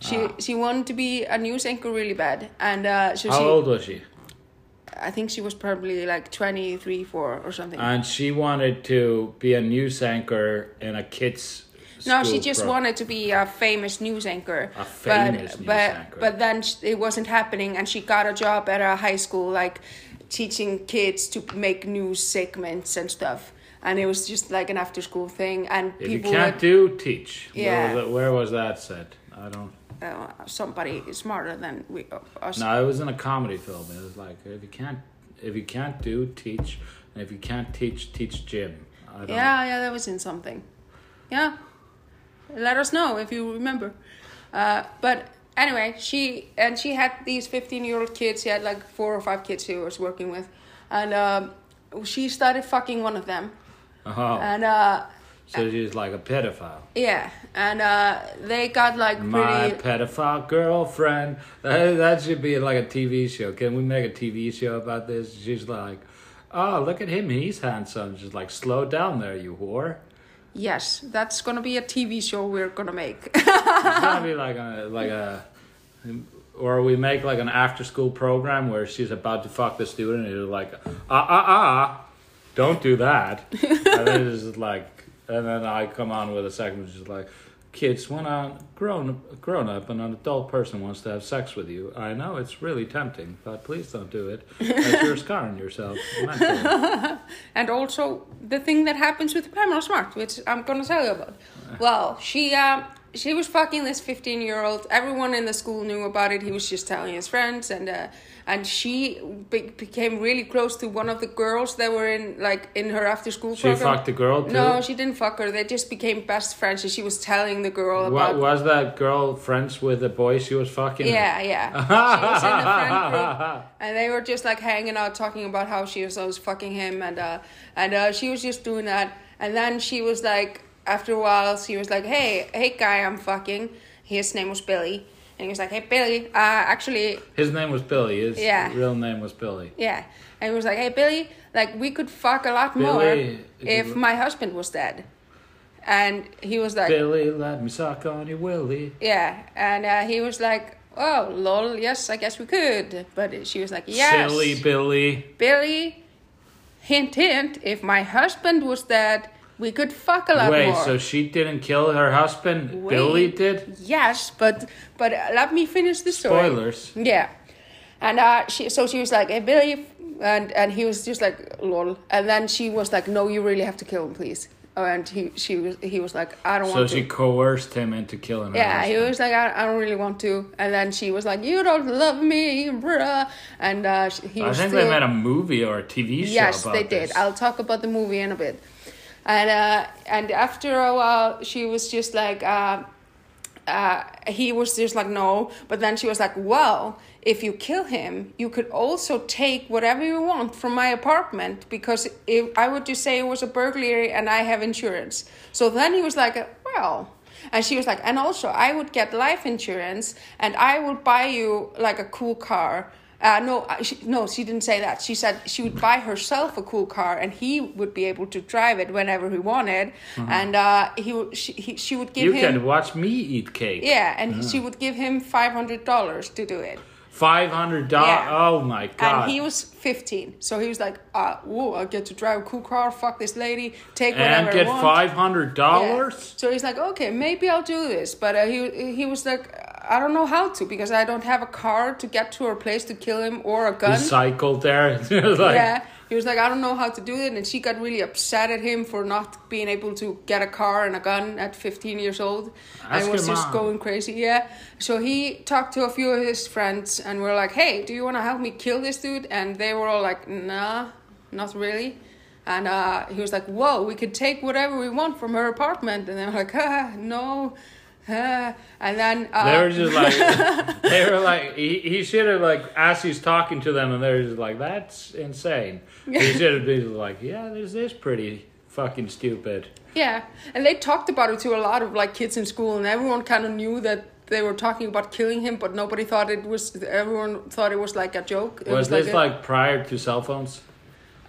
She Ah. she wanted to be a news anchor really bad, and uh, so How she. old was she? I think she was probably like 23, 4 or something. And she wanted to be a news anchor in a kids. no, she just pro- wanted to be a famous news anchor. A famous but, news but, anchor. But then it wasn't happening, and she got a job at a high school, like teaching kids to make news segments and stuff. And it was just like an after school thing, and If you can't would, do, teach. Yeah. Where was, that, where was that said? I don't. Uh, somebody smarter than we us. No, it was in a comedy film. It was like if you can't, if you can't do, teach. And if you can't teach, teach gym. I don't, Yeah, yeah, that was in something. Yeah. Let us know if you remember. Uh, but anyway, she and she had these 15 year old kids. She had like four or five kids she was working with. And um, she started fucking one of them. Oh, And uh, so she's like a pedophile. yeah, and uh, they got like My pedophile girlfriend. That, that should be like a TV show. Can we make a TV show about this? She's like, oh, look at him. He's handsome. She's like, slow down there, you whore. Yes, that's gonna be a TV show we're gonna make. It's gonna be like a like a, or we make like an after school program where she's about to fuck the student and you're like, ah ah ah, don't do that. and then it's like, and then I come on with a second which is like, kids, when a grown grown up and an adult person wants to have sex with you, I know it's really tempting, but please don't do it. As you're scarring yourself and also the thing that happens with Pamela Smart, which I'm gonna tell you about. Well, she um she was fucking this 15 year old. Everyone in the school knew about it. He was just telling his friends, and uh, and she be- became really close to one of the girls that were in like in her after school She program. fucked the girl too. No, she didn't fuck her. They just became best friends, and she was telling the girl Wa- about. was that girl friends with the boy she was fucking? Yeah, yeah. She was in the friend group, and they were just like hanging out, talking about how she was always fucking him, and uh, and uh, she was just doing that. And then she was like, after a while, she was like, "Hey, hey, guy, I'm fucking." His name was Billy, and he was like, "Hey, Billy, uh, actually, His name was Billy. His Yeah. real name was Billy. yeah." And he was like, "Hey, Billy, like we could fuck a lot Billy, more if my husband was dead." And he was like, Billy, let me suck on your willy. "Yeah," and uh, he was like. Oh, lol, yes, I guess we could. But she was like, yes. Silly Billy. Billy, hint, hint, if my husband was dead, we could fuck a lot Wait, more. so she didn't kill her husband? Wait. Billy did? Yes, but but let me finish the story. Spoilers. Yeah, and uh, she so she was like, "Hey, Billy," and and he was just like, "Lol," and then she was like, "No, you really have to kill him, please." Oh, and he she was he was like, "I don't want." So want she to." coerced him into killing her Yeah, he husband. was like, I, I don't really want to. And then she was like, You don't love me, bruh. And uh, she- he I was think still, they made a movie or a TV show Yes, about they did. this. I'll talk about the movie in a bit. And uh, and after a while, she was just like, uh, uh, he was just like, no. But then she was like, well, if you kill him, you could also take whatever you want from my apartment because if I would just say it was a burglary and I have insurance. So then he was like, well. And she was like, and also I would get life insurance and I would buy you like a cool car. Uh, no, uh, she, no, she didn't say that. She said she would buy herself a cool car, and he would be able to drive it whenever he wanted, and uh, he would she, he, she would give you him You can watch me eat cake. yeah, and she would give him five hundred dollars to do it. Five hundred dollars. Yeah. Oh my god. And he was 15, so he was like, uh, "Whoa, I get to drive a cool car. Fuck this lady. Take whatever and get five hundred dollars. So he's like, "Okay, maybe I'll do this," but uh, he he was like, "I don't know how to because I don't have a car to get to her place to kill him or a gun." He cycled there. Like, yeah, he was like, "I don't know how to do it," and she got really upset at him for not being able to get a car and a gun at 15 years old, Ask and was just mom. going crazy. Yeah, so he talked to a few of his friends and were like, "Hey, do you want to help me kill this dude?" And they were all like, "Nah, not really." And uh, he was like, "Whoa, we could take whatever we want from her apartment," and they were like, ah, "No." Ah." and then uh, They were just like, they were like, he, he should have like, as he's talking to them, and they're just like, that's insane. He should have been like, yeah, this is pretty fucking stupid. Yeah, and they talked about it to a lot of like kids in school, and everyone kind of knew that they were talking about killing him, but nobody thought it was. Everyone thought it was like a joke. It Was, this a- like prior to cell phones?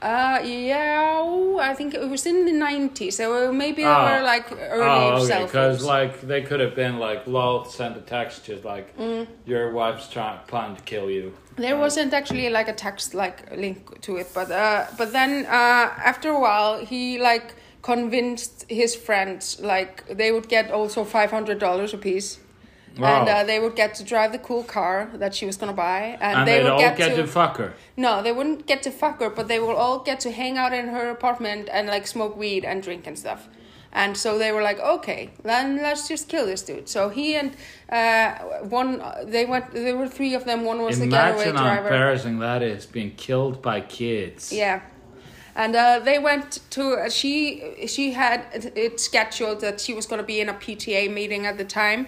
Uh, yeah, I think it was in the nineties. So maybe they Oh. were like early Oh, okay. Because like they could have been like, lol, send a text just like Mm. your wife's trying planning to kill you. There wasn't actually like a text like link to it, but uh, but then uh, after a while he like convinced his friends like they would get also five hundred dollars a piece. Wow. And uh, they would get to drive the cool car that she was gonna buy, and, and they they'd all get, get, to, to fuck her. no, they wouldn't get to fuck her, but they will all get to hang out in her apartment and like smoke weed and drink and stuff. And so they were like, okay, then let's just kill this dude. So he and uh, one, they went. There were three of them. One was the getaway driver. Imagine how embarrassing that is, being killed by kids. Yeah, and uh, they went to. Uh, she she had it- it scheduled that she was going to be in a PTA meeting at the time,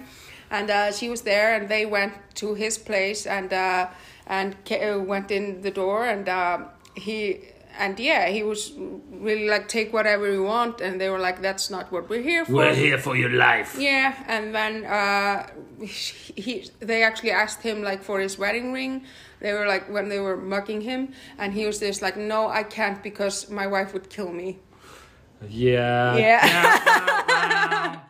and uh, she was there, and they went to his place and uh, and uh, went in the door, and uh, he. And yeah, he was really like take whatever you want, and they were like, "That's not what we're here for." We're here for your life. Yeah, and then uh, he they actually asked him like for his wedding ring. They were like when they were mugging him, and he was just like, "No, I can't because my wife would kill me." Yeah. Yeah.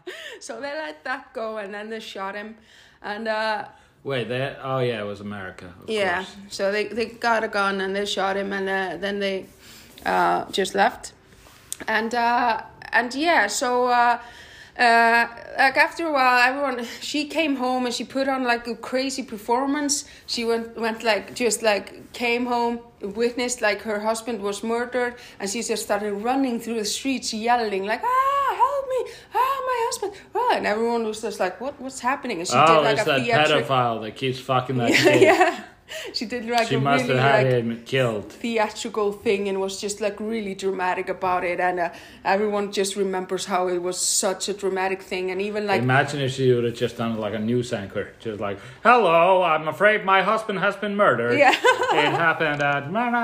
So they let that go, and then they shot him, and uh, Wait, that? Oh yeah, it was America. Of yeah, course. so they they got a gun and they shot him, and uh, then they uh, just left, and uh, and yeah, so. Uh, like after a while, everyone she came home and she put on like a crazy performance. She went went like just like came home, witnessed like her husband was murdered, and she just started running through the streets yelling like ah help me ah my husband ah, and everyone was just like what what's happening and she oh, did like a that pedophile that keeps fucking that yeah, yeah. She did like She a must really have had like him killed. theatrical thing and was just like really dramatic about it and uh, everyone just remembers how it was such a dramatic thing and even like Imagine if she would have just done like a news anchor, just like, "Hello, I'm afraid my husband has been murdered. Yeah. it happened at no, no,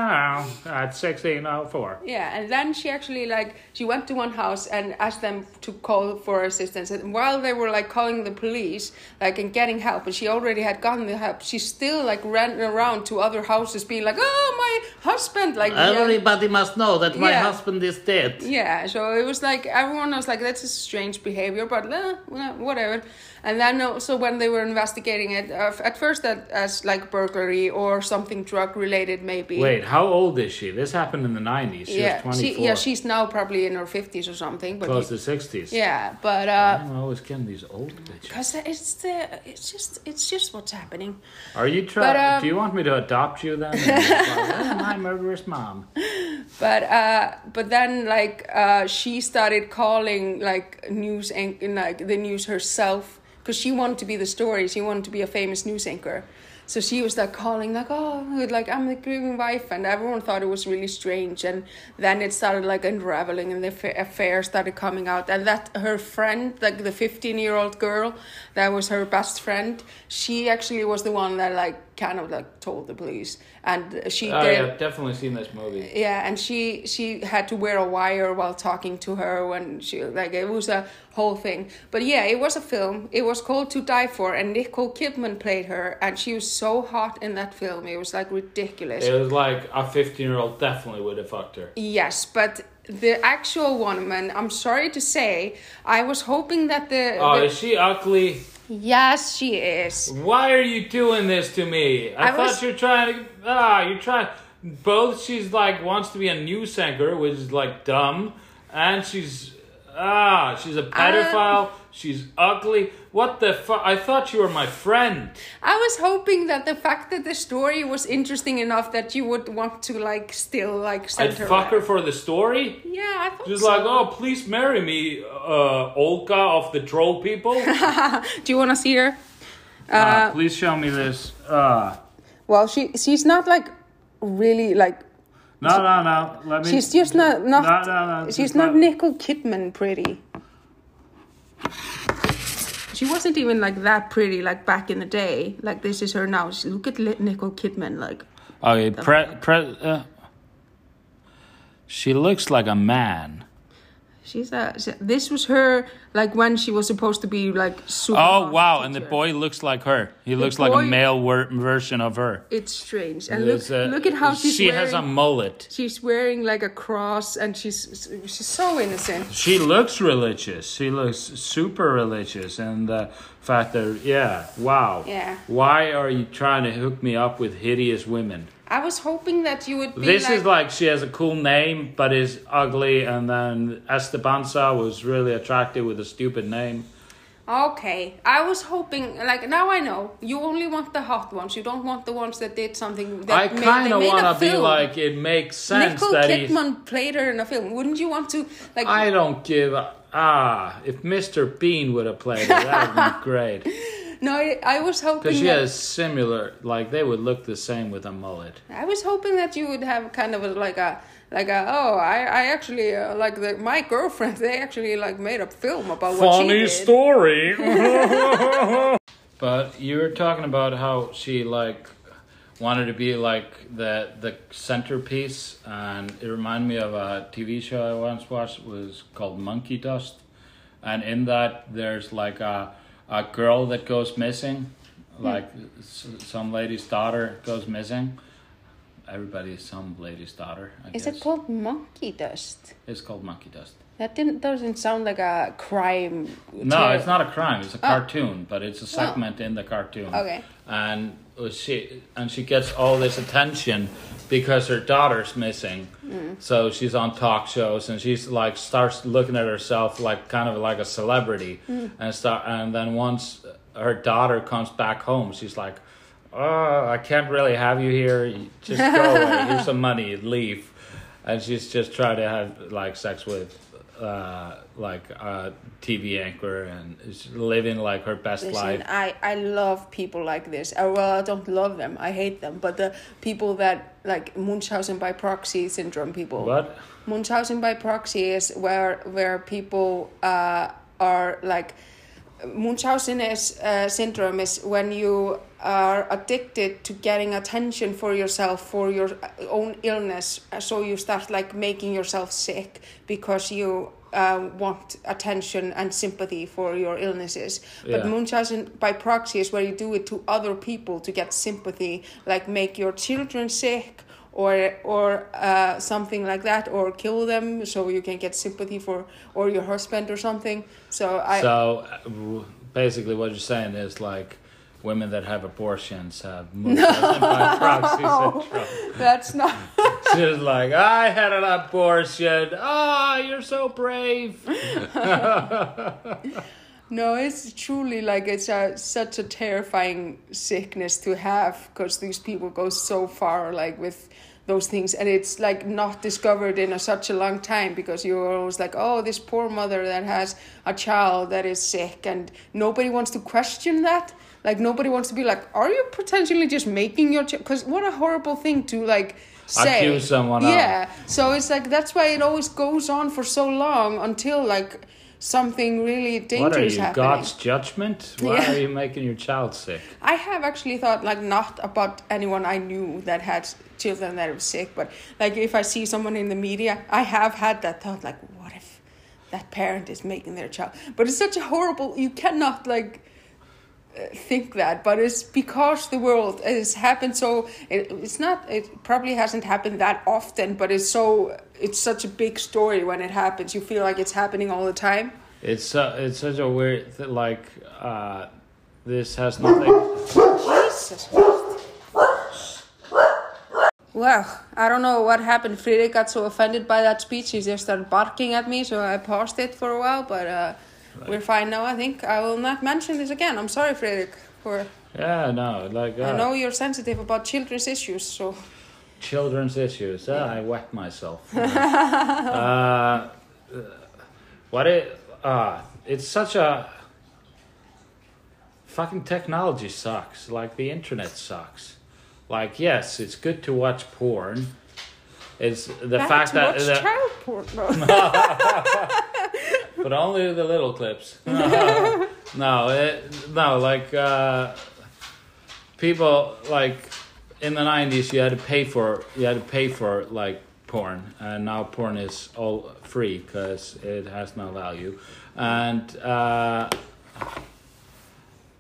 no, at sixteen oh four. yeah and then she actually like she went to one house and asked them to call for assistance and while they were like calling the police like and getting help and she already had gotten the help she still like ran around to other houses being like oh my husband like yeah. Everybody must know that my Yeah. husband is dead. Yeah, so it was like everyone was like, "That's a strange behavior," but eh, whatever. And then also when they were investigating it, uh, at first that as like burglary or something drug related, maybe. Wait, how old is she? This happened in the nineties. She yeah, was twenty four. she, yeah, she's now probably in her fifties or something. But close he- to sixties. yeah, but uh, I'm always getting these old bitches. cause it's the it's just it's just what's happening. Are you But, trying? um, do you want me to adopt you then? And just like, "Oh, my murderous mom. But uh, but then like uh, she started calling like news anch- like the news herself because she wanted to be the story. She wanted to be a famous news anchor. So she was like calling like oh like I'm the grieving wife and everyone thought it was really strange and then it started like unraveling and the affa- affair started coming out and that her friend like the 15 year old girl that was her best friend she actually was the one that like kind of like told the police and she Oh did yeah, definitely seen this movie. yeah and she she had to wear a wire while talking to her when she like it was a whole thing but yeah it was a film it was called to die for and nicole kidman played her and she was so hot in that film it was like ridiculous It was like a fifteen-year-old definitely would have fucked her. yes but the actual woman i'm sorry to say i was hoping that the, Oh, the- is she ugly? Yes, she is. Why are you doing this to me? I, I thought was- you're trying to. Ah, you're trying. Both she's like wants to be a news anchor, which is like dumb, and she's ah, she's a pedophile. She's ugly. What the fuck? I thought you were my friend. I was hoping that the fact that the story was interesting enough that you would want to like still like send I'd her. fuck her for the story. Yeah, I thought She's so. like, oh, please marry me, uh, Olga of the troll people. Do you want to see her? Ah, please show me this. Uh, Well, she she's not like really like no, no, no. Let me. she's just not not No, no, no. she's just not let- Nicole Kidman pretty. She wasn't even like that pretty like back in the day. Like this is her now. She, look at Nicole Kidman. Like Okay, pre, pre, uh, she looks like a man. She's a. she- This was her like when she was supposed to be like super. Oh wow! And the boy looks like her. He looks like a male wor- version of her. It's strange. And look, uh, look at how she's she wearing. has a mullet. She's wearing like a cross, and she's she's so innocent. She looks religious. She looks super religious, and the fact that yeah, wow. Yeah. Why are you trying to hook me up with hideous women? I was hoping that you would be This like, is like she has a cool name but is ugly, and then Estebanza was really attractive with a stupid name. Okay, I was hoping like now I know you only want the hot ones. You don't want the ones that did something. That I made, kind of want to be like it makes sense Nicole that. Kidman played her in a film. Wouldn't you want to like? I don't give a, ah. If Mr. Bean would have played it, that would be great. No, I, I was hoping. Because she that, has similar, like they would look the same with a mullet. I was hoping that you would have kind of a, like a like a oh I I actually uh, like the, my girlfriend they actually like made a film about what she did. story. but you were talking about how she like wanted to be like the the centerpiece, and it reminded me of a TV show I once watched. It was called Monkey Dust, and in that there's like a a girl that goes missing, hmm. like s- some lady's daughter goes missing. Everybody is some lady's daughter. I Is guess. it called Monkey Dust? It's called Monkey Dust. That didn't doesn't sound like a crime. No, it's not a crime. It's a oh. cartoon, but it's a oh. segment in the cartoon. Okay. And Uh, she and she gets all this attention because her daughter's missing. Mm. So she's on talk shows and she's like starts looking at herself like kind of like a celebrity mm. and start and then once her daughter comes back home, she's like, "Oh, I can't really have you here. Just go away. Here's some money. Leave." And she's just trying to have like sex with uh, like a TV anchor and is living like her best Listen, life. I, I love people like this. Uh, well, I don't love them. I hate them. But the people that like Munchausen by proxy syndrome people. What? Munchausen by proxy is where where people uh, are like Munchausen is, uh, syndrome is when you are addicted to getting attention for yourself for your own illness so you start like making yourself sick because you uh, want attention and sympathy for your illnesses but Yeah. Munchausen by proxy is where you do it to other people to get sympathy like make your children sick or or uh, something like that or kill them so you can get sympathy for or your husband or something so i So uh, basically, what you're saying is like women that have abortions have Munchausen by proxy syndrome. that's not She's like, I had an abortion. Ah, you're so brave. no it's truly like it's a such a terrifying sickness to have because these people go so far like with those things and it's like not discovered in a, such a long time because you're always like oh this poor mother that has a child that is sick and nobody wants to question that. Like nobody wants to be like are you potentially just making your child because what a horrible thing to like say. Accuse someone yeah. So it's like that's why it always goes on for so long until like something really What are you, happening God's judgment? Why Yeah. are you making your child sick? I have actually thought like not about anyone I knew that had children that were sick, but like if I see someone in the media, I have had that thought like, what if that parent is making their child? But it's such a horrible. You cannot like think that, but it's because the world has happened so. It, it's not. It probably hasn't happened that often, but it's so. It's such a big story when it happens. You feel like it's happening all the time. It's uh, it's such a weird th- like uh, this has nothing. Jesus Well, I don't know what happened. Friedrich got so offended by that speech, he just started barking at me, so I paused it for a while, but uh, we're fine now, I think. I will not mention this again. I'm sorry, Friedrich, for Yeah, no, like uh, I know you're sensitive about children's issues, so children's issues. Ah, I wet myself. uh, what it? Uh, it's such a fucking technology sucks. Like the internet sucks. Like yes, it's good to watch porn. It's the fact to that, watch that child porn. But only the little clips. no, it, no, like uh, people like in the nineties, you had to pay for you had to pay for like porn, and now porn is all free because it has no value, and uh,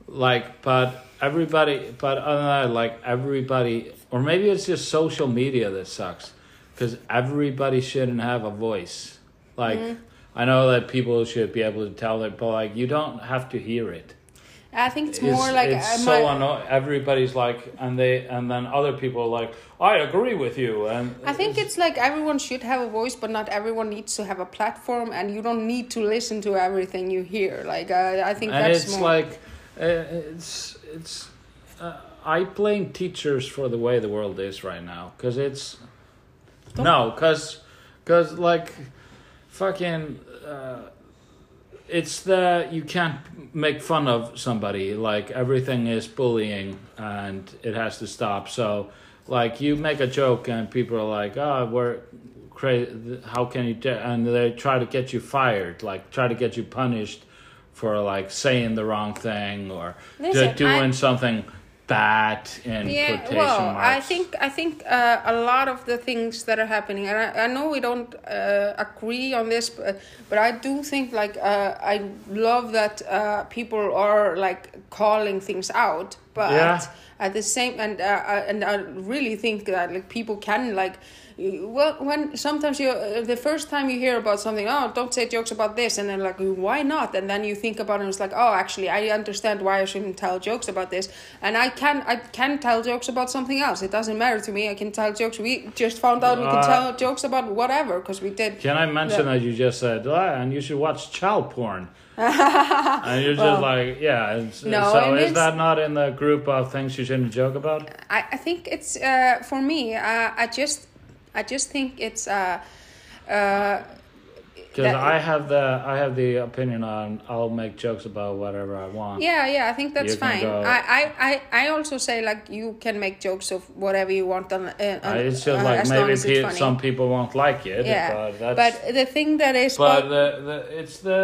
like, but everybody, but other than that, like everybody, or maybe it's just social media that sucks, because everybody shouldn't have a voice, like. I know that people should be able to tell it, but like you don't have to hear it. I think it's It's, more like it's uh, so annoying. Everybody's like, and they, and then other people are like, I agree with you, and I think it's like everyone should have a voice, but not everyone needs to have a platform, and you don't need to listen to everything you hear. Like uh, I think and that's it's more. like, uh, it's it's. Uh, I blame teachers for the way the world is right now, cause it's, Don't- no, cause, cause like, fucking. Uh, it's the you can't make fun of somebody like everything is bullying and it has to stop so like you make a joke and people are like oh we're crazy how can you do and they try to get you fired like try to get you punished for like saying the wrong thing or Listen, doing I- something yeah, well, marks I think I think uh, a lot of the things that are happening, and I, I know we don't uh, agree on this, but, but I do think like uh, I love that uh, people are like calling things out, but Yeah. at the same and uh, I- and I really think that like people can like. Well, when sometimes you uh, the first time you hear about something, oh, don't say jokes about this, and then like, why not? And then you think about it, and it's like, oh, actually, I understand why I shouldn't tell jokes about this, and I can I can tell jokes about something else. It doesn't matter to me. I can tell jokes. We just found out we can Uh, tell jokes about whatever because we did. Can I mention Yeah. that you just said, ah, and you should watch child porn? and you're just like, yeah. It's, No, so is that not in the group of things you shouldn't joke about? I, I think it's uh, for me. Uh, I just I just think it's. Uh, uh, Because I have the I have the opinion on I'll make jokes about whatever I want. Yeah, yeah, I think that's fine. go- I, I, I, I also say like you can make jokes of whatever you want on. Uh, on Uh, it's just uh, like maybe pe- some people won't like it. yeah, but that's but the thing that is, but the, the it's the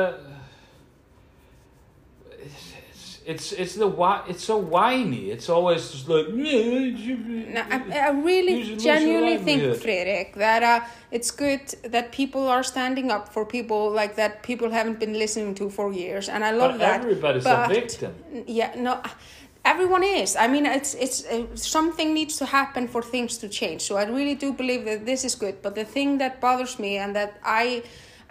it's it's the why it's so whiny. It's always just like No, I, I really genuinely think, Frederick, that uh, it's good that people are standing up for people like that people haven't been listening to for years, and I love but that. everybody's but- a victim. Yeah, no, everyone is. I mean, it's it's uh, something needs to happen for things to change. So I really do believe that this is good. But the thing that bothers me and that I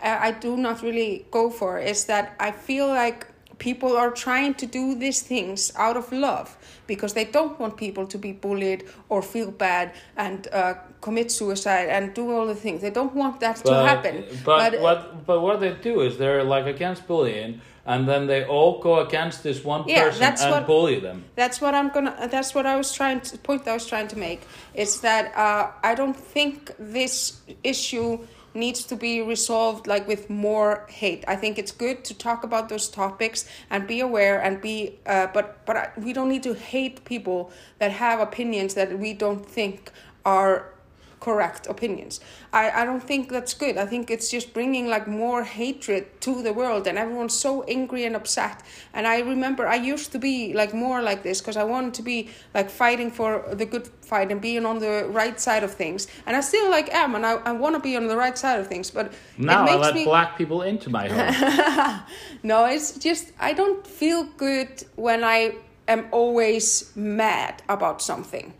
uh, I do not really go for is that I feel like people are trying to do these things out of love because they don't want people to be bullied or feel bad and uh, commit suicide and do all the things. They don't want that to happen. But, uh, what but what they do is they're like against bullying, and then they all go against this one Yeah, person that's and what- bully them. that's what I'm gonna. That's what I was trying to point. I was trying to make is that uh, I don't think this issue needs to be resolved like with more hate. I think it's good to talk about those topics and be aware and be. Uh, but but I, we don't need to hate people that have opinions that we don't think are correct opinions. I, I don't think that's good. I think it's just bringing like more hatred to the world and everyone's so angry and upset. And I remember I used to be like more like this because I wanted to be like fighting for the good fight and being on the right side of things. And I still like am and I, I want to be on the right side of things. But Now it I let me black people into my home. no, it's just I don't feel good when I am always mad about something.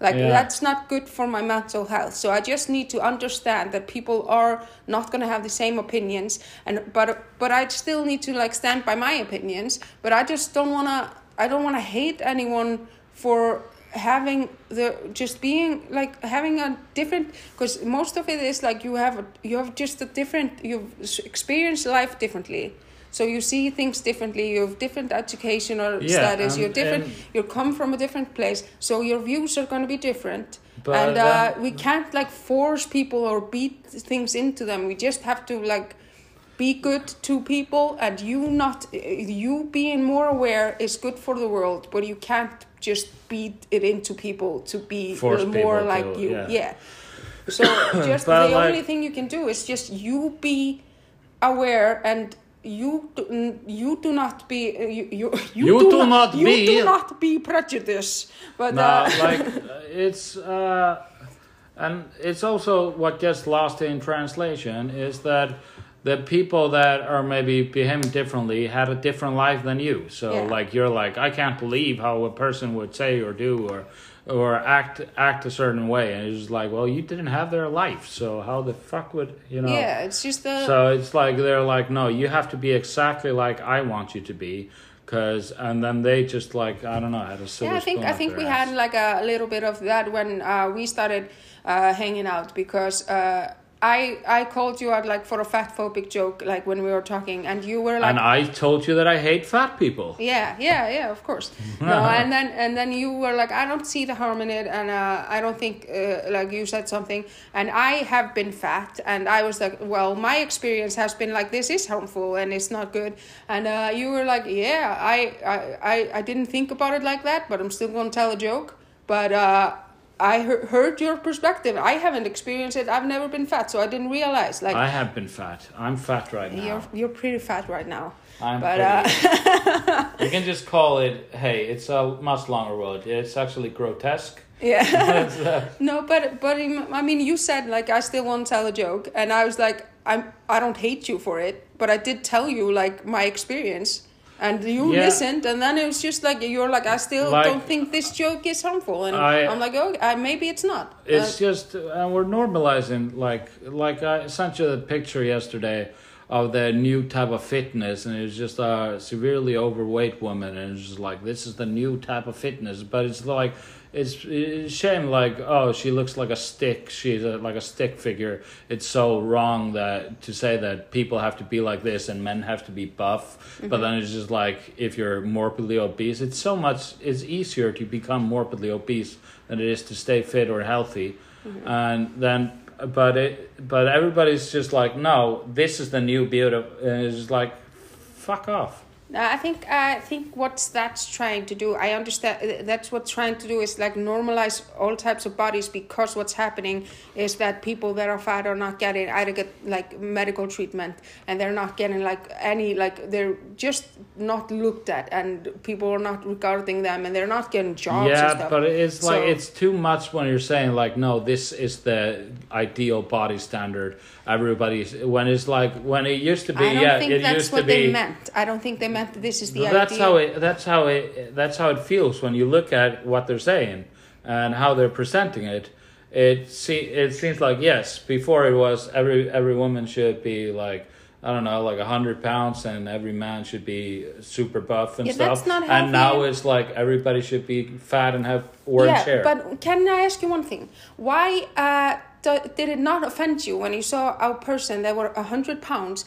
Like Yeah. that's not good for my mental health. So I just need to understand that people are not going to have the same opinions and but but I still need to like stand by my opinions, but I just don't want to I don't want to hate anyone for having the just being like having a different because most of it is like you have a, you have just a different you've experienced life differently so you see things differently. You have different educational Yeah, status. and- you're different. you come from a different place. So your views are going to be different. But and uh, then- we can't like force people or beat things into them. We just have to like be good to people. And you not you being more aware is good for the world but you can't just beat it into people to be Force more like to- you. yeah. yeah, so just the like- only thing you can do is just you be aware and you do, you do not be uh, you you, You do not you be- do not be prejudice but No, uh, like uh, it's uh, and it's also what gets lost in translation is that the people that are maybe behaving differently had a different life than you. So Yeah. like you're like I can't believe how a person would say or do or or act act a certain way, and it's just like well you didn't have their life, so how the fuck would you know? yeah it's just the So it's like they're like, no, you have to be exactly like I want you to be, cause and then they just like I don't know had a silver yeah i think i think we ass. had like a little bit of that when uh, we started uh, hanging out because uh, I I called you out like for a fat phobic joke like when we were talking and you were like and I told you that I hate fat people. yeah yeah yeah of course. No and then and then you were like i don't see the harm in it and uh, i don't think uh, like you said something. And i have been fat and i was like well my experience has been like this is harmful and it's not good. And uh, you were like yeah I, I i i didn't think about it like that but i'm still gonna tell a joke. But uh I heard your perspective. I haven't experienced it. I've never been fat, so I didn't realize. Like I have been fat. I'm fat right now. you're you're pretty fat right now. I'm but, pretty. you can just call it. Hey, it's a much longer word. It's actually grotesque. Yeah. It's, uh, No, but but I mean, you said like I still won't tell a joke, and I was like, I'm I don't hate you for it, but I did tell you like my experience, and you Yeah. listened, and then it was just like you're like I still Like- don't think this joke is harmful, and I- I, am like, oh, uh, maybe it's not. It's Uh, just uh, we're normalizing like like I sent you the picture yesterday of the new type of fitness and it's just a severely overweight woman and it's just like this is the new type of fitness but it's like it's, it's shame like oh she looks like a stick. She's a, like a stick figure. It's so wrong that to say that people have to be like this and men have to be buff. But mm-hmm. then it's just like if you're morbidly obese it's so much it's easier to become morbidly obese than it is to stay fit or healthy. Mm-hmm. And then but it but everybody's just like no this is the new beauty and it's just like fuck off Uh, I think I think what that's trying to do. I understand uh, that's what trying to do is like normalize all types of bodies because what's happening is that people that are fat are not getting either get like medical treatment and they're not getting like any like they're just not looked at and people are not regarding them and they're not getting jobs and yeah stuff. but it's like So- it's too much when you're saying like no this is the ideal body standard everybody's when it's like when it used to be I don't yeah think it that's used what they meant. I don't think they meant that this is the that's idea. how it that's how it that's how it feels when you look at what they're saying and how they're presenting it it see it seems like yes before it was every every woman should be like I don't know, like a hundred pounds, and every man should be super buff and Yeah, stuff. that's not and now it's like everybody should be fat and have orange yeah, hair. but can I ask you one thing? Why uh, d- did it not offend you when you saw a person that were hundred pounds,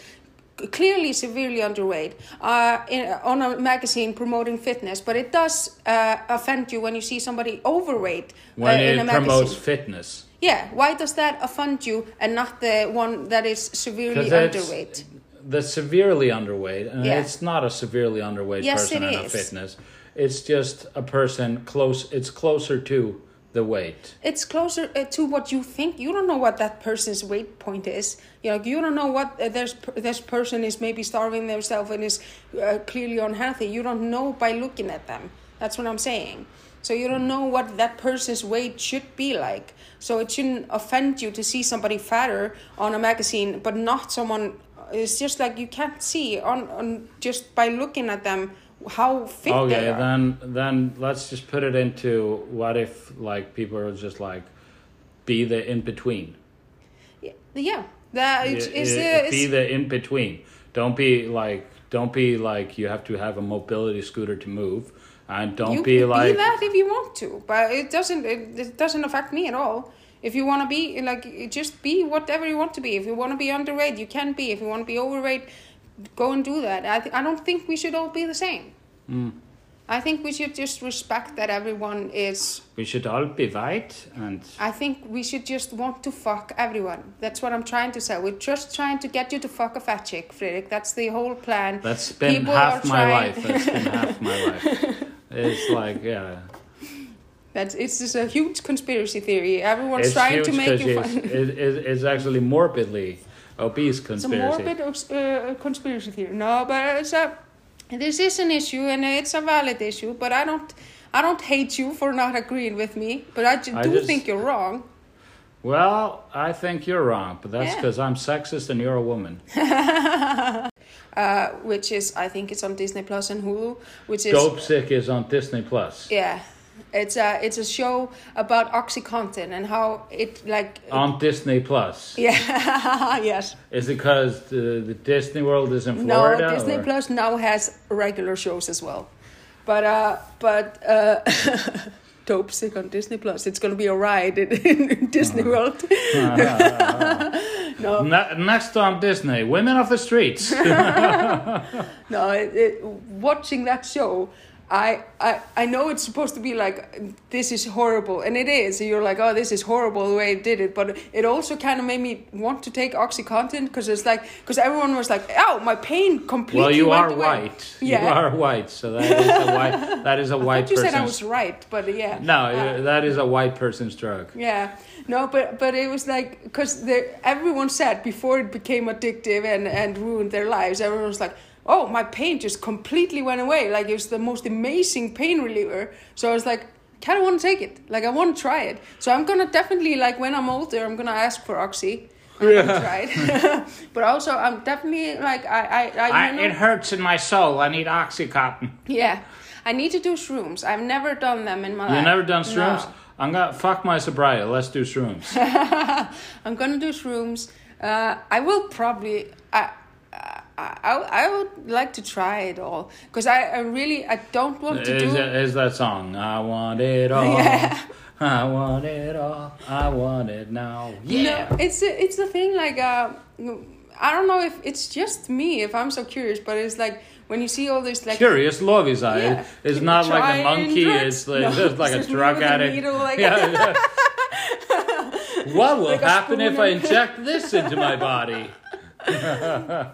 clearly severely underweight, uh, in, on a magazine promoting fitness? But it does uh, offend you when you see somebody overweight when uh, in a magazine. When it promotes fitness. Yeah, why does that offend you and not the one that is severely underweight? The severely underweight, and Yeah. it's not a severely underweight Yes, person in a fitness. It's just a person close. It's closer to the weight. it's closer uh, to what you think. You don't know what that person's weight point is. You know, you don't know what uh, this this person is maybe starving themselves and is uh, clearly unhealthy. You don't know by looking at them. That's what I'm saying. So you don't know what that person's weight should be like. So it shouldn't offend you to see somebody fatter on a magazine, but not someone. It's just like you can't see on, on just by looking at them how fit they Okay, are. then then let's just put it into what if like people are just like be the in between. yeah, that is, Yeah, is, eh, uh, be is the in between. Don't be like don't be like you have to have a mobility scooter to move. and don't you be can like be that if you want to, but it doesn't. It, it doesn't affect me at all. If you want to be like, just be whatever you want to be. If you want to be underweight, you can be. If you want to be overweight, go and do that. I th- I don't think we should all be the same. Mm. I think we should just respect that everyone is. we should all be white and I think we should just want to fuck everyone. That's what I'm trying to say. We're just trying to get you to fuck a fat chick, Fredrik. That's the whole plan. that's been People half my trying- life. That's been half my life. It's like yeah. That's it's just a huge conspiracy theory. Everyone's it's trying to make you. Fun. it, it's actually morbidly obese conspiracy. It's a morbid uh, conspiracy theory. No, but it's a. This is an issue and it's a valid issue. But I don't. I don't hate you for not agreeing with me. But I ju- I do just- think you're wrong. Well, I think you're wrong, but that's Yeah. because I'm sexist and you're a woman. Uh, which is I think it's on Disney Plus and Hulu. Which is Dope Sick is on Disney Plus. yeah. It's a it's a show about OxyContin and how it like On Disney Plus. yeah yes Is it because the, the Disney World is in Florida? no Disney or- Plus now has regular shows as well, but uh but uh Dopesick on Disney Plus. It's gonna be a ride in, in Disney World. no, Ne- next on Disney, Women of the Streets. no. It, it, watching that show, I, I I know it's supposed to be like this is horrible, and it is. You're like, oh, this is horrible the way it did it, but it also kind of made me want to take OxyContin because it's like because everyone was like, oh, my pain completely. well, you went are away. white. Yeah. You are white, so that is a white. That is a I white you said I was right, but yeah. No, Uh, that is a white person's drug. Yeah, no, but but it was like because everyone said before it became addictive and and ruined their lives. Everyone was like, "Oh, my pain just completely went away. Like it was the most amazing pain reliever." So I was like, "Kind of want to take it. Like I want to try it." So I'm gonna definitely like when I'm older, I'm gonna ask for oxy. Try it. but also, I'm definitely like I I, I, you know- it hurts in my soul. I need oxycontin. yeah. I need to do shrooms. I've never done them in my life. You never done shrooms? No. I'm gonna fuck my sobriety. Let's do shrooms. I'm gonna do shrooms. Uh, I will probably. I, I, I, would like to try it all because I, I really I don't want to is, do. that- is that song? I want it all. Yeah. I want it all. I want it now. Yeah. No, it's a, it's the thing like uh, I don't know if it's just me if I'm so curious, but it's like when you see all this like Curious Lovisa. Yeah. It's not like a monkey. It's like, No, just like it's a drug addict. needle, like- yeah, yeah. what will Like happen if I inject this into my body?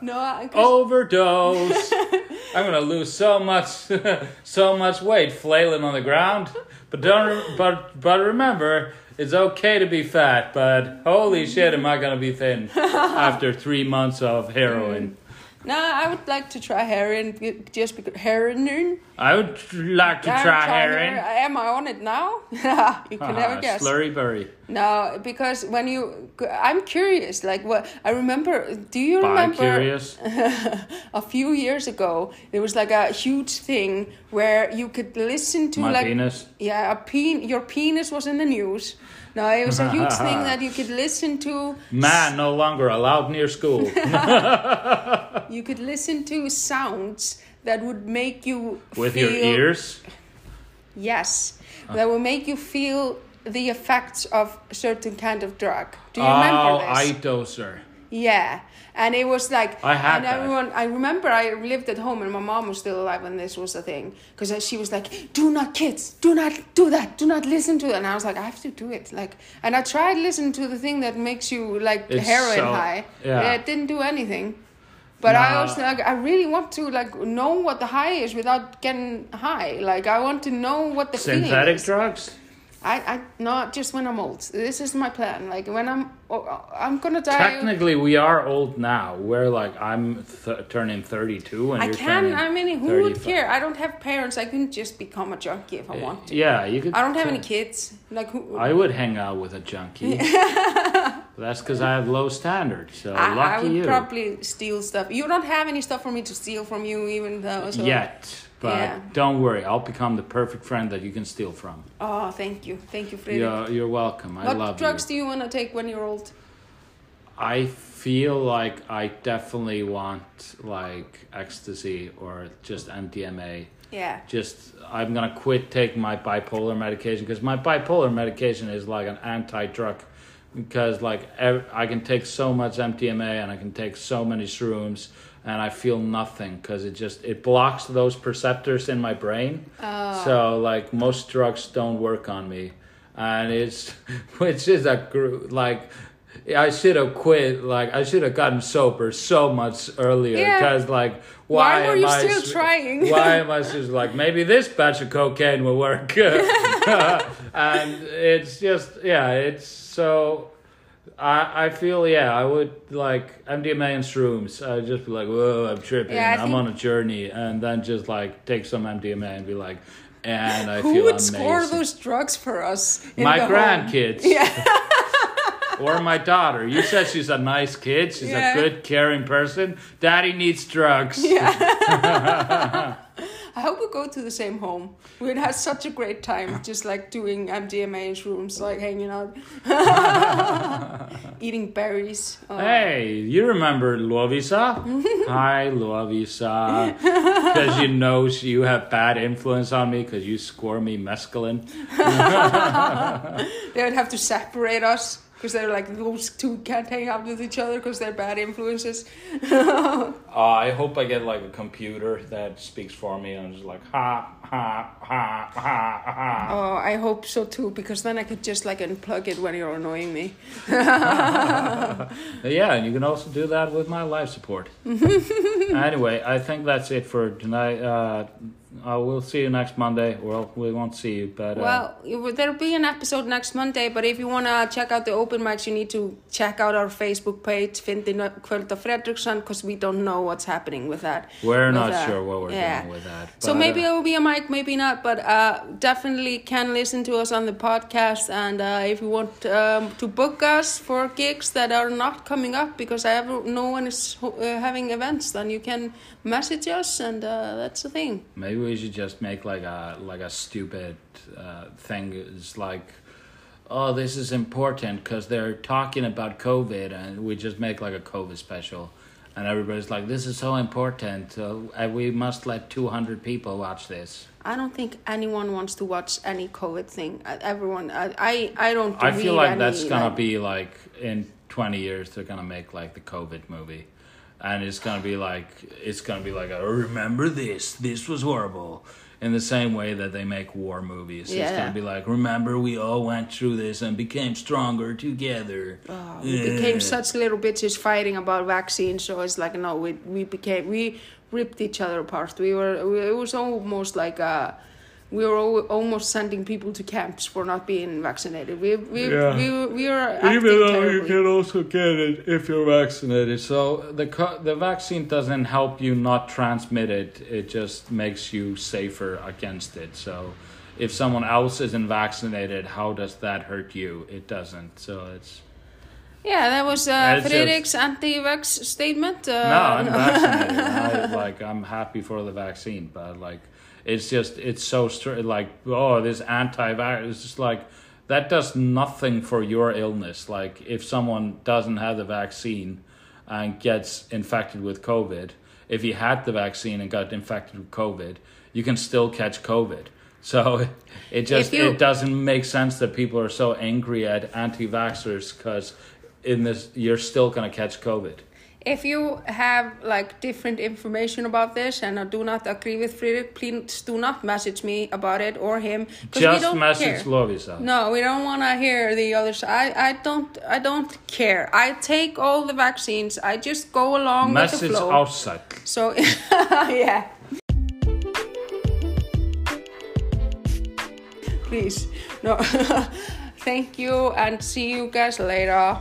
No, I-. Overdose. I'm gonna lose so much, so much weight flailing on the ground. But don't, but but remember, it's okay to be fat. But holy shit, am I gonna be thin after three months of heroin? no, I would like to try heroin just because heroin. I would like to try trying heroin. her- Am I on it now? you can never Ah, guess. Slurry berry. No, because when you, I'm curious. Like what I remember. Do you Bi remember curious. a few years ago? There was like a huge thing where you could listen to My like penis. yeah, a pen. Your penis was in the news. No, it was a huge thing that you could listen to. Man no longer allowed near school. You could listen to sounds that would make you With feel, your ears. Yes, that will make you feel the effects of a certain kind of drug. Do you oh, remember this? iDoser. Yeah, and it was like I had and that. everyone. I remember I lived at home and my mom was still alive when this was a thing because she was like, "Do not kids, do not do that, do not listen to it." And I was like, "I have to do it." Like, and I tried listening to the thing that makes you like It's heroin so- high. yeah. it didn't do anything. But I also like, I really want to like know what the high is without getting high. Like, I want to know what the feeling Synthetic is. drugs. I, I not just when I'm old. This is my plan. Like when I'm, I'm gonna die. Technically, we are old now. We're like I'm th- turning thirty-two, and I you're can. I mean, who would care? I don't have parents. I can just become a junkie if I eh, want to. Yeah, you could. I don't have any kids. Like who? I would hang out with a junkie. That's because I have low standards. So I, lucky I would you. probably steal stuff. You don't have any stuff for me to steal from you, even though. So. Yet, but Yeah. don't worry. I'll become the perfect friend that you can steal from. Oh, thank you, thank you, Fredrik. You're, you're welcome. I love you. what drugs do you want to take when you're old? I feel like I definitely want like ecstasy or just MDMA. Yeah. just I'm gonna quit taking my bipolar medication because my bipolar medication is like an anti-drug because like I can take so much MDMA and I can take so many shrooms and I feel nothing because it just it blocks those perceptors in my brain. Oh. So like most drugs don't work on me, and it's which is a like. I should have quit. Like I should have gotten sober so much earlier. Yeah. Because like, Why why, were am you I still s- trying? Why am I just like maybe this batch of cocaine will work? and it's just yeah, it's so. I I feel yeah, I would like MDMA and shrooms. I'd just be like, whoa, I'm tripping. Yeah, I'm think- on a journey, and then just like take some MDMA and be like, and I Who feel would amazing. score those drugs for us? My grandkids. Yeah. or my daughter. You said she's a nice kid. She's Yeah. a good, caring person. Daddy needs drugs. I hope we go to the same home. We'd have such a great time just like doing MDMA and shrooms, like hanging out, eating berries. Oh. Hey, you remember Lovisa? Hi, Lovisa. Because you know you have bad influence on me because you score me mescaline. They would have to separate us because they're like those two can't hang out with each other because they're bad influences. Uh, I hope I get like a computer that speaks for me and is like, ha, ha, ha, ha, ha. Oh, I hope so too because then I could just like unplug it when you're annoying me. Yeah, and you can also do that with my life support. anyway, I think that's it for tonight. Uh, uh, we'll see you next Monday. Well, we won't see you, but uh, Well, there'll be an episode next Monday, but if you want to check out the open mics, you need to check out our Facebook page, Fyndin Kvöld of Fredriksson, because we don't know what's happening with that. we're with not that. sure what we're Yeah. doing with that. So maybe uh, it will be a mic, maybe not, but uh, definitely can listen to us on the podcast. And uh, if you want um, to book us for gigs that are not coming up because I have, no one is uh, having events, then you can message us, and uh, that's the thing. Maybe we should just make like a like a stupid uh, thing. It's like, oh, this is important because they're talking about COVID, and we just make like a COVID special, and everybody's like, this is so important. Uh, and we must let two hundred people watch this. I don't think anyone wants to watch any COVID thing. Uh, Everyone, I, I, I don't. I feel like that's gonna like- be like in twenty years they're gonna make like the COVID movie. And it's gonna be like it's gonna be like oh, remember this this was horrible in the same way that they make war movies. It's gonna be like remember we all went through this and became stronger together. Oh, we became such little bitches fighting about vaccines. So it's like no, we we became we ripped each other apart. We were we, it was almost like uh we were al- almost sending people to camps for not being vaccinated. We we Yeah. we we acting Even though you can also get it if you're vaccinated. So the the vaccine doesn't help you not transmit it. It just makes you safer against it. So if someone else isn't vaccinated, how does that hurt you? It doesn't. So it's Yeah, that was uh, Fredrik's anti-vax statement. Uh, no, I'm vaccinated. I, like I'm happy for the vaccine, but like it's just it's so str- like oh this anti-vax. It's just like that does nothing for your illness. Like if someone doesn't have the vaccine and gets infected with COVID, if he had the vaccine and got infected with COVID, you can still catch COVID. So it just you- it doesn't make sense that people are so angry at anti-vaxxers because in this you're still gonna catch COVID. If you have like different information about this and I do not agree with Fredrik, please do not message me about it or him. 'cause we Just don't message care. Lovisa. No, we don't want to hear the other side. I, I don't. I don't care. I take all the vaccines. I just go along with the Message flow. outside. So yeah. Please, no. Thank you, and see you guys later.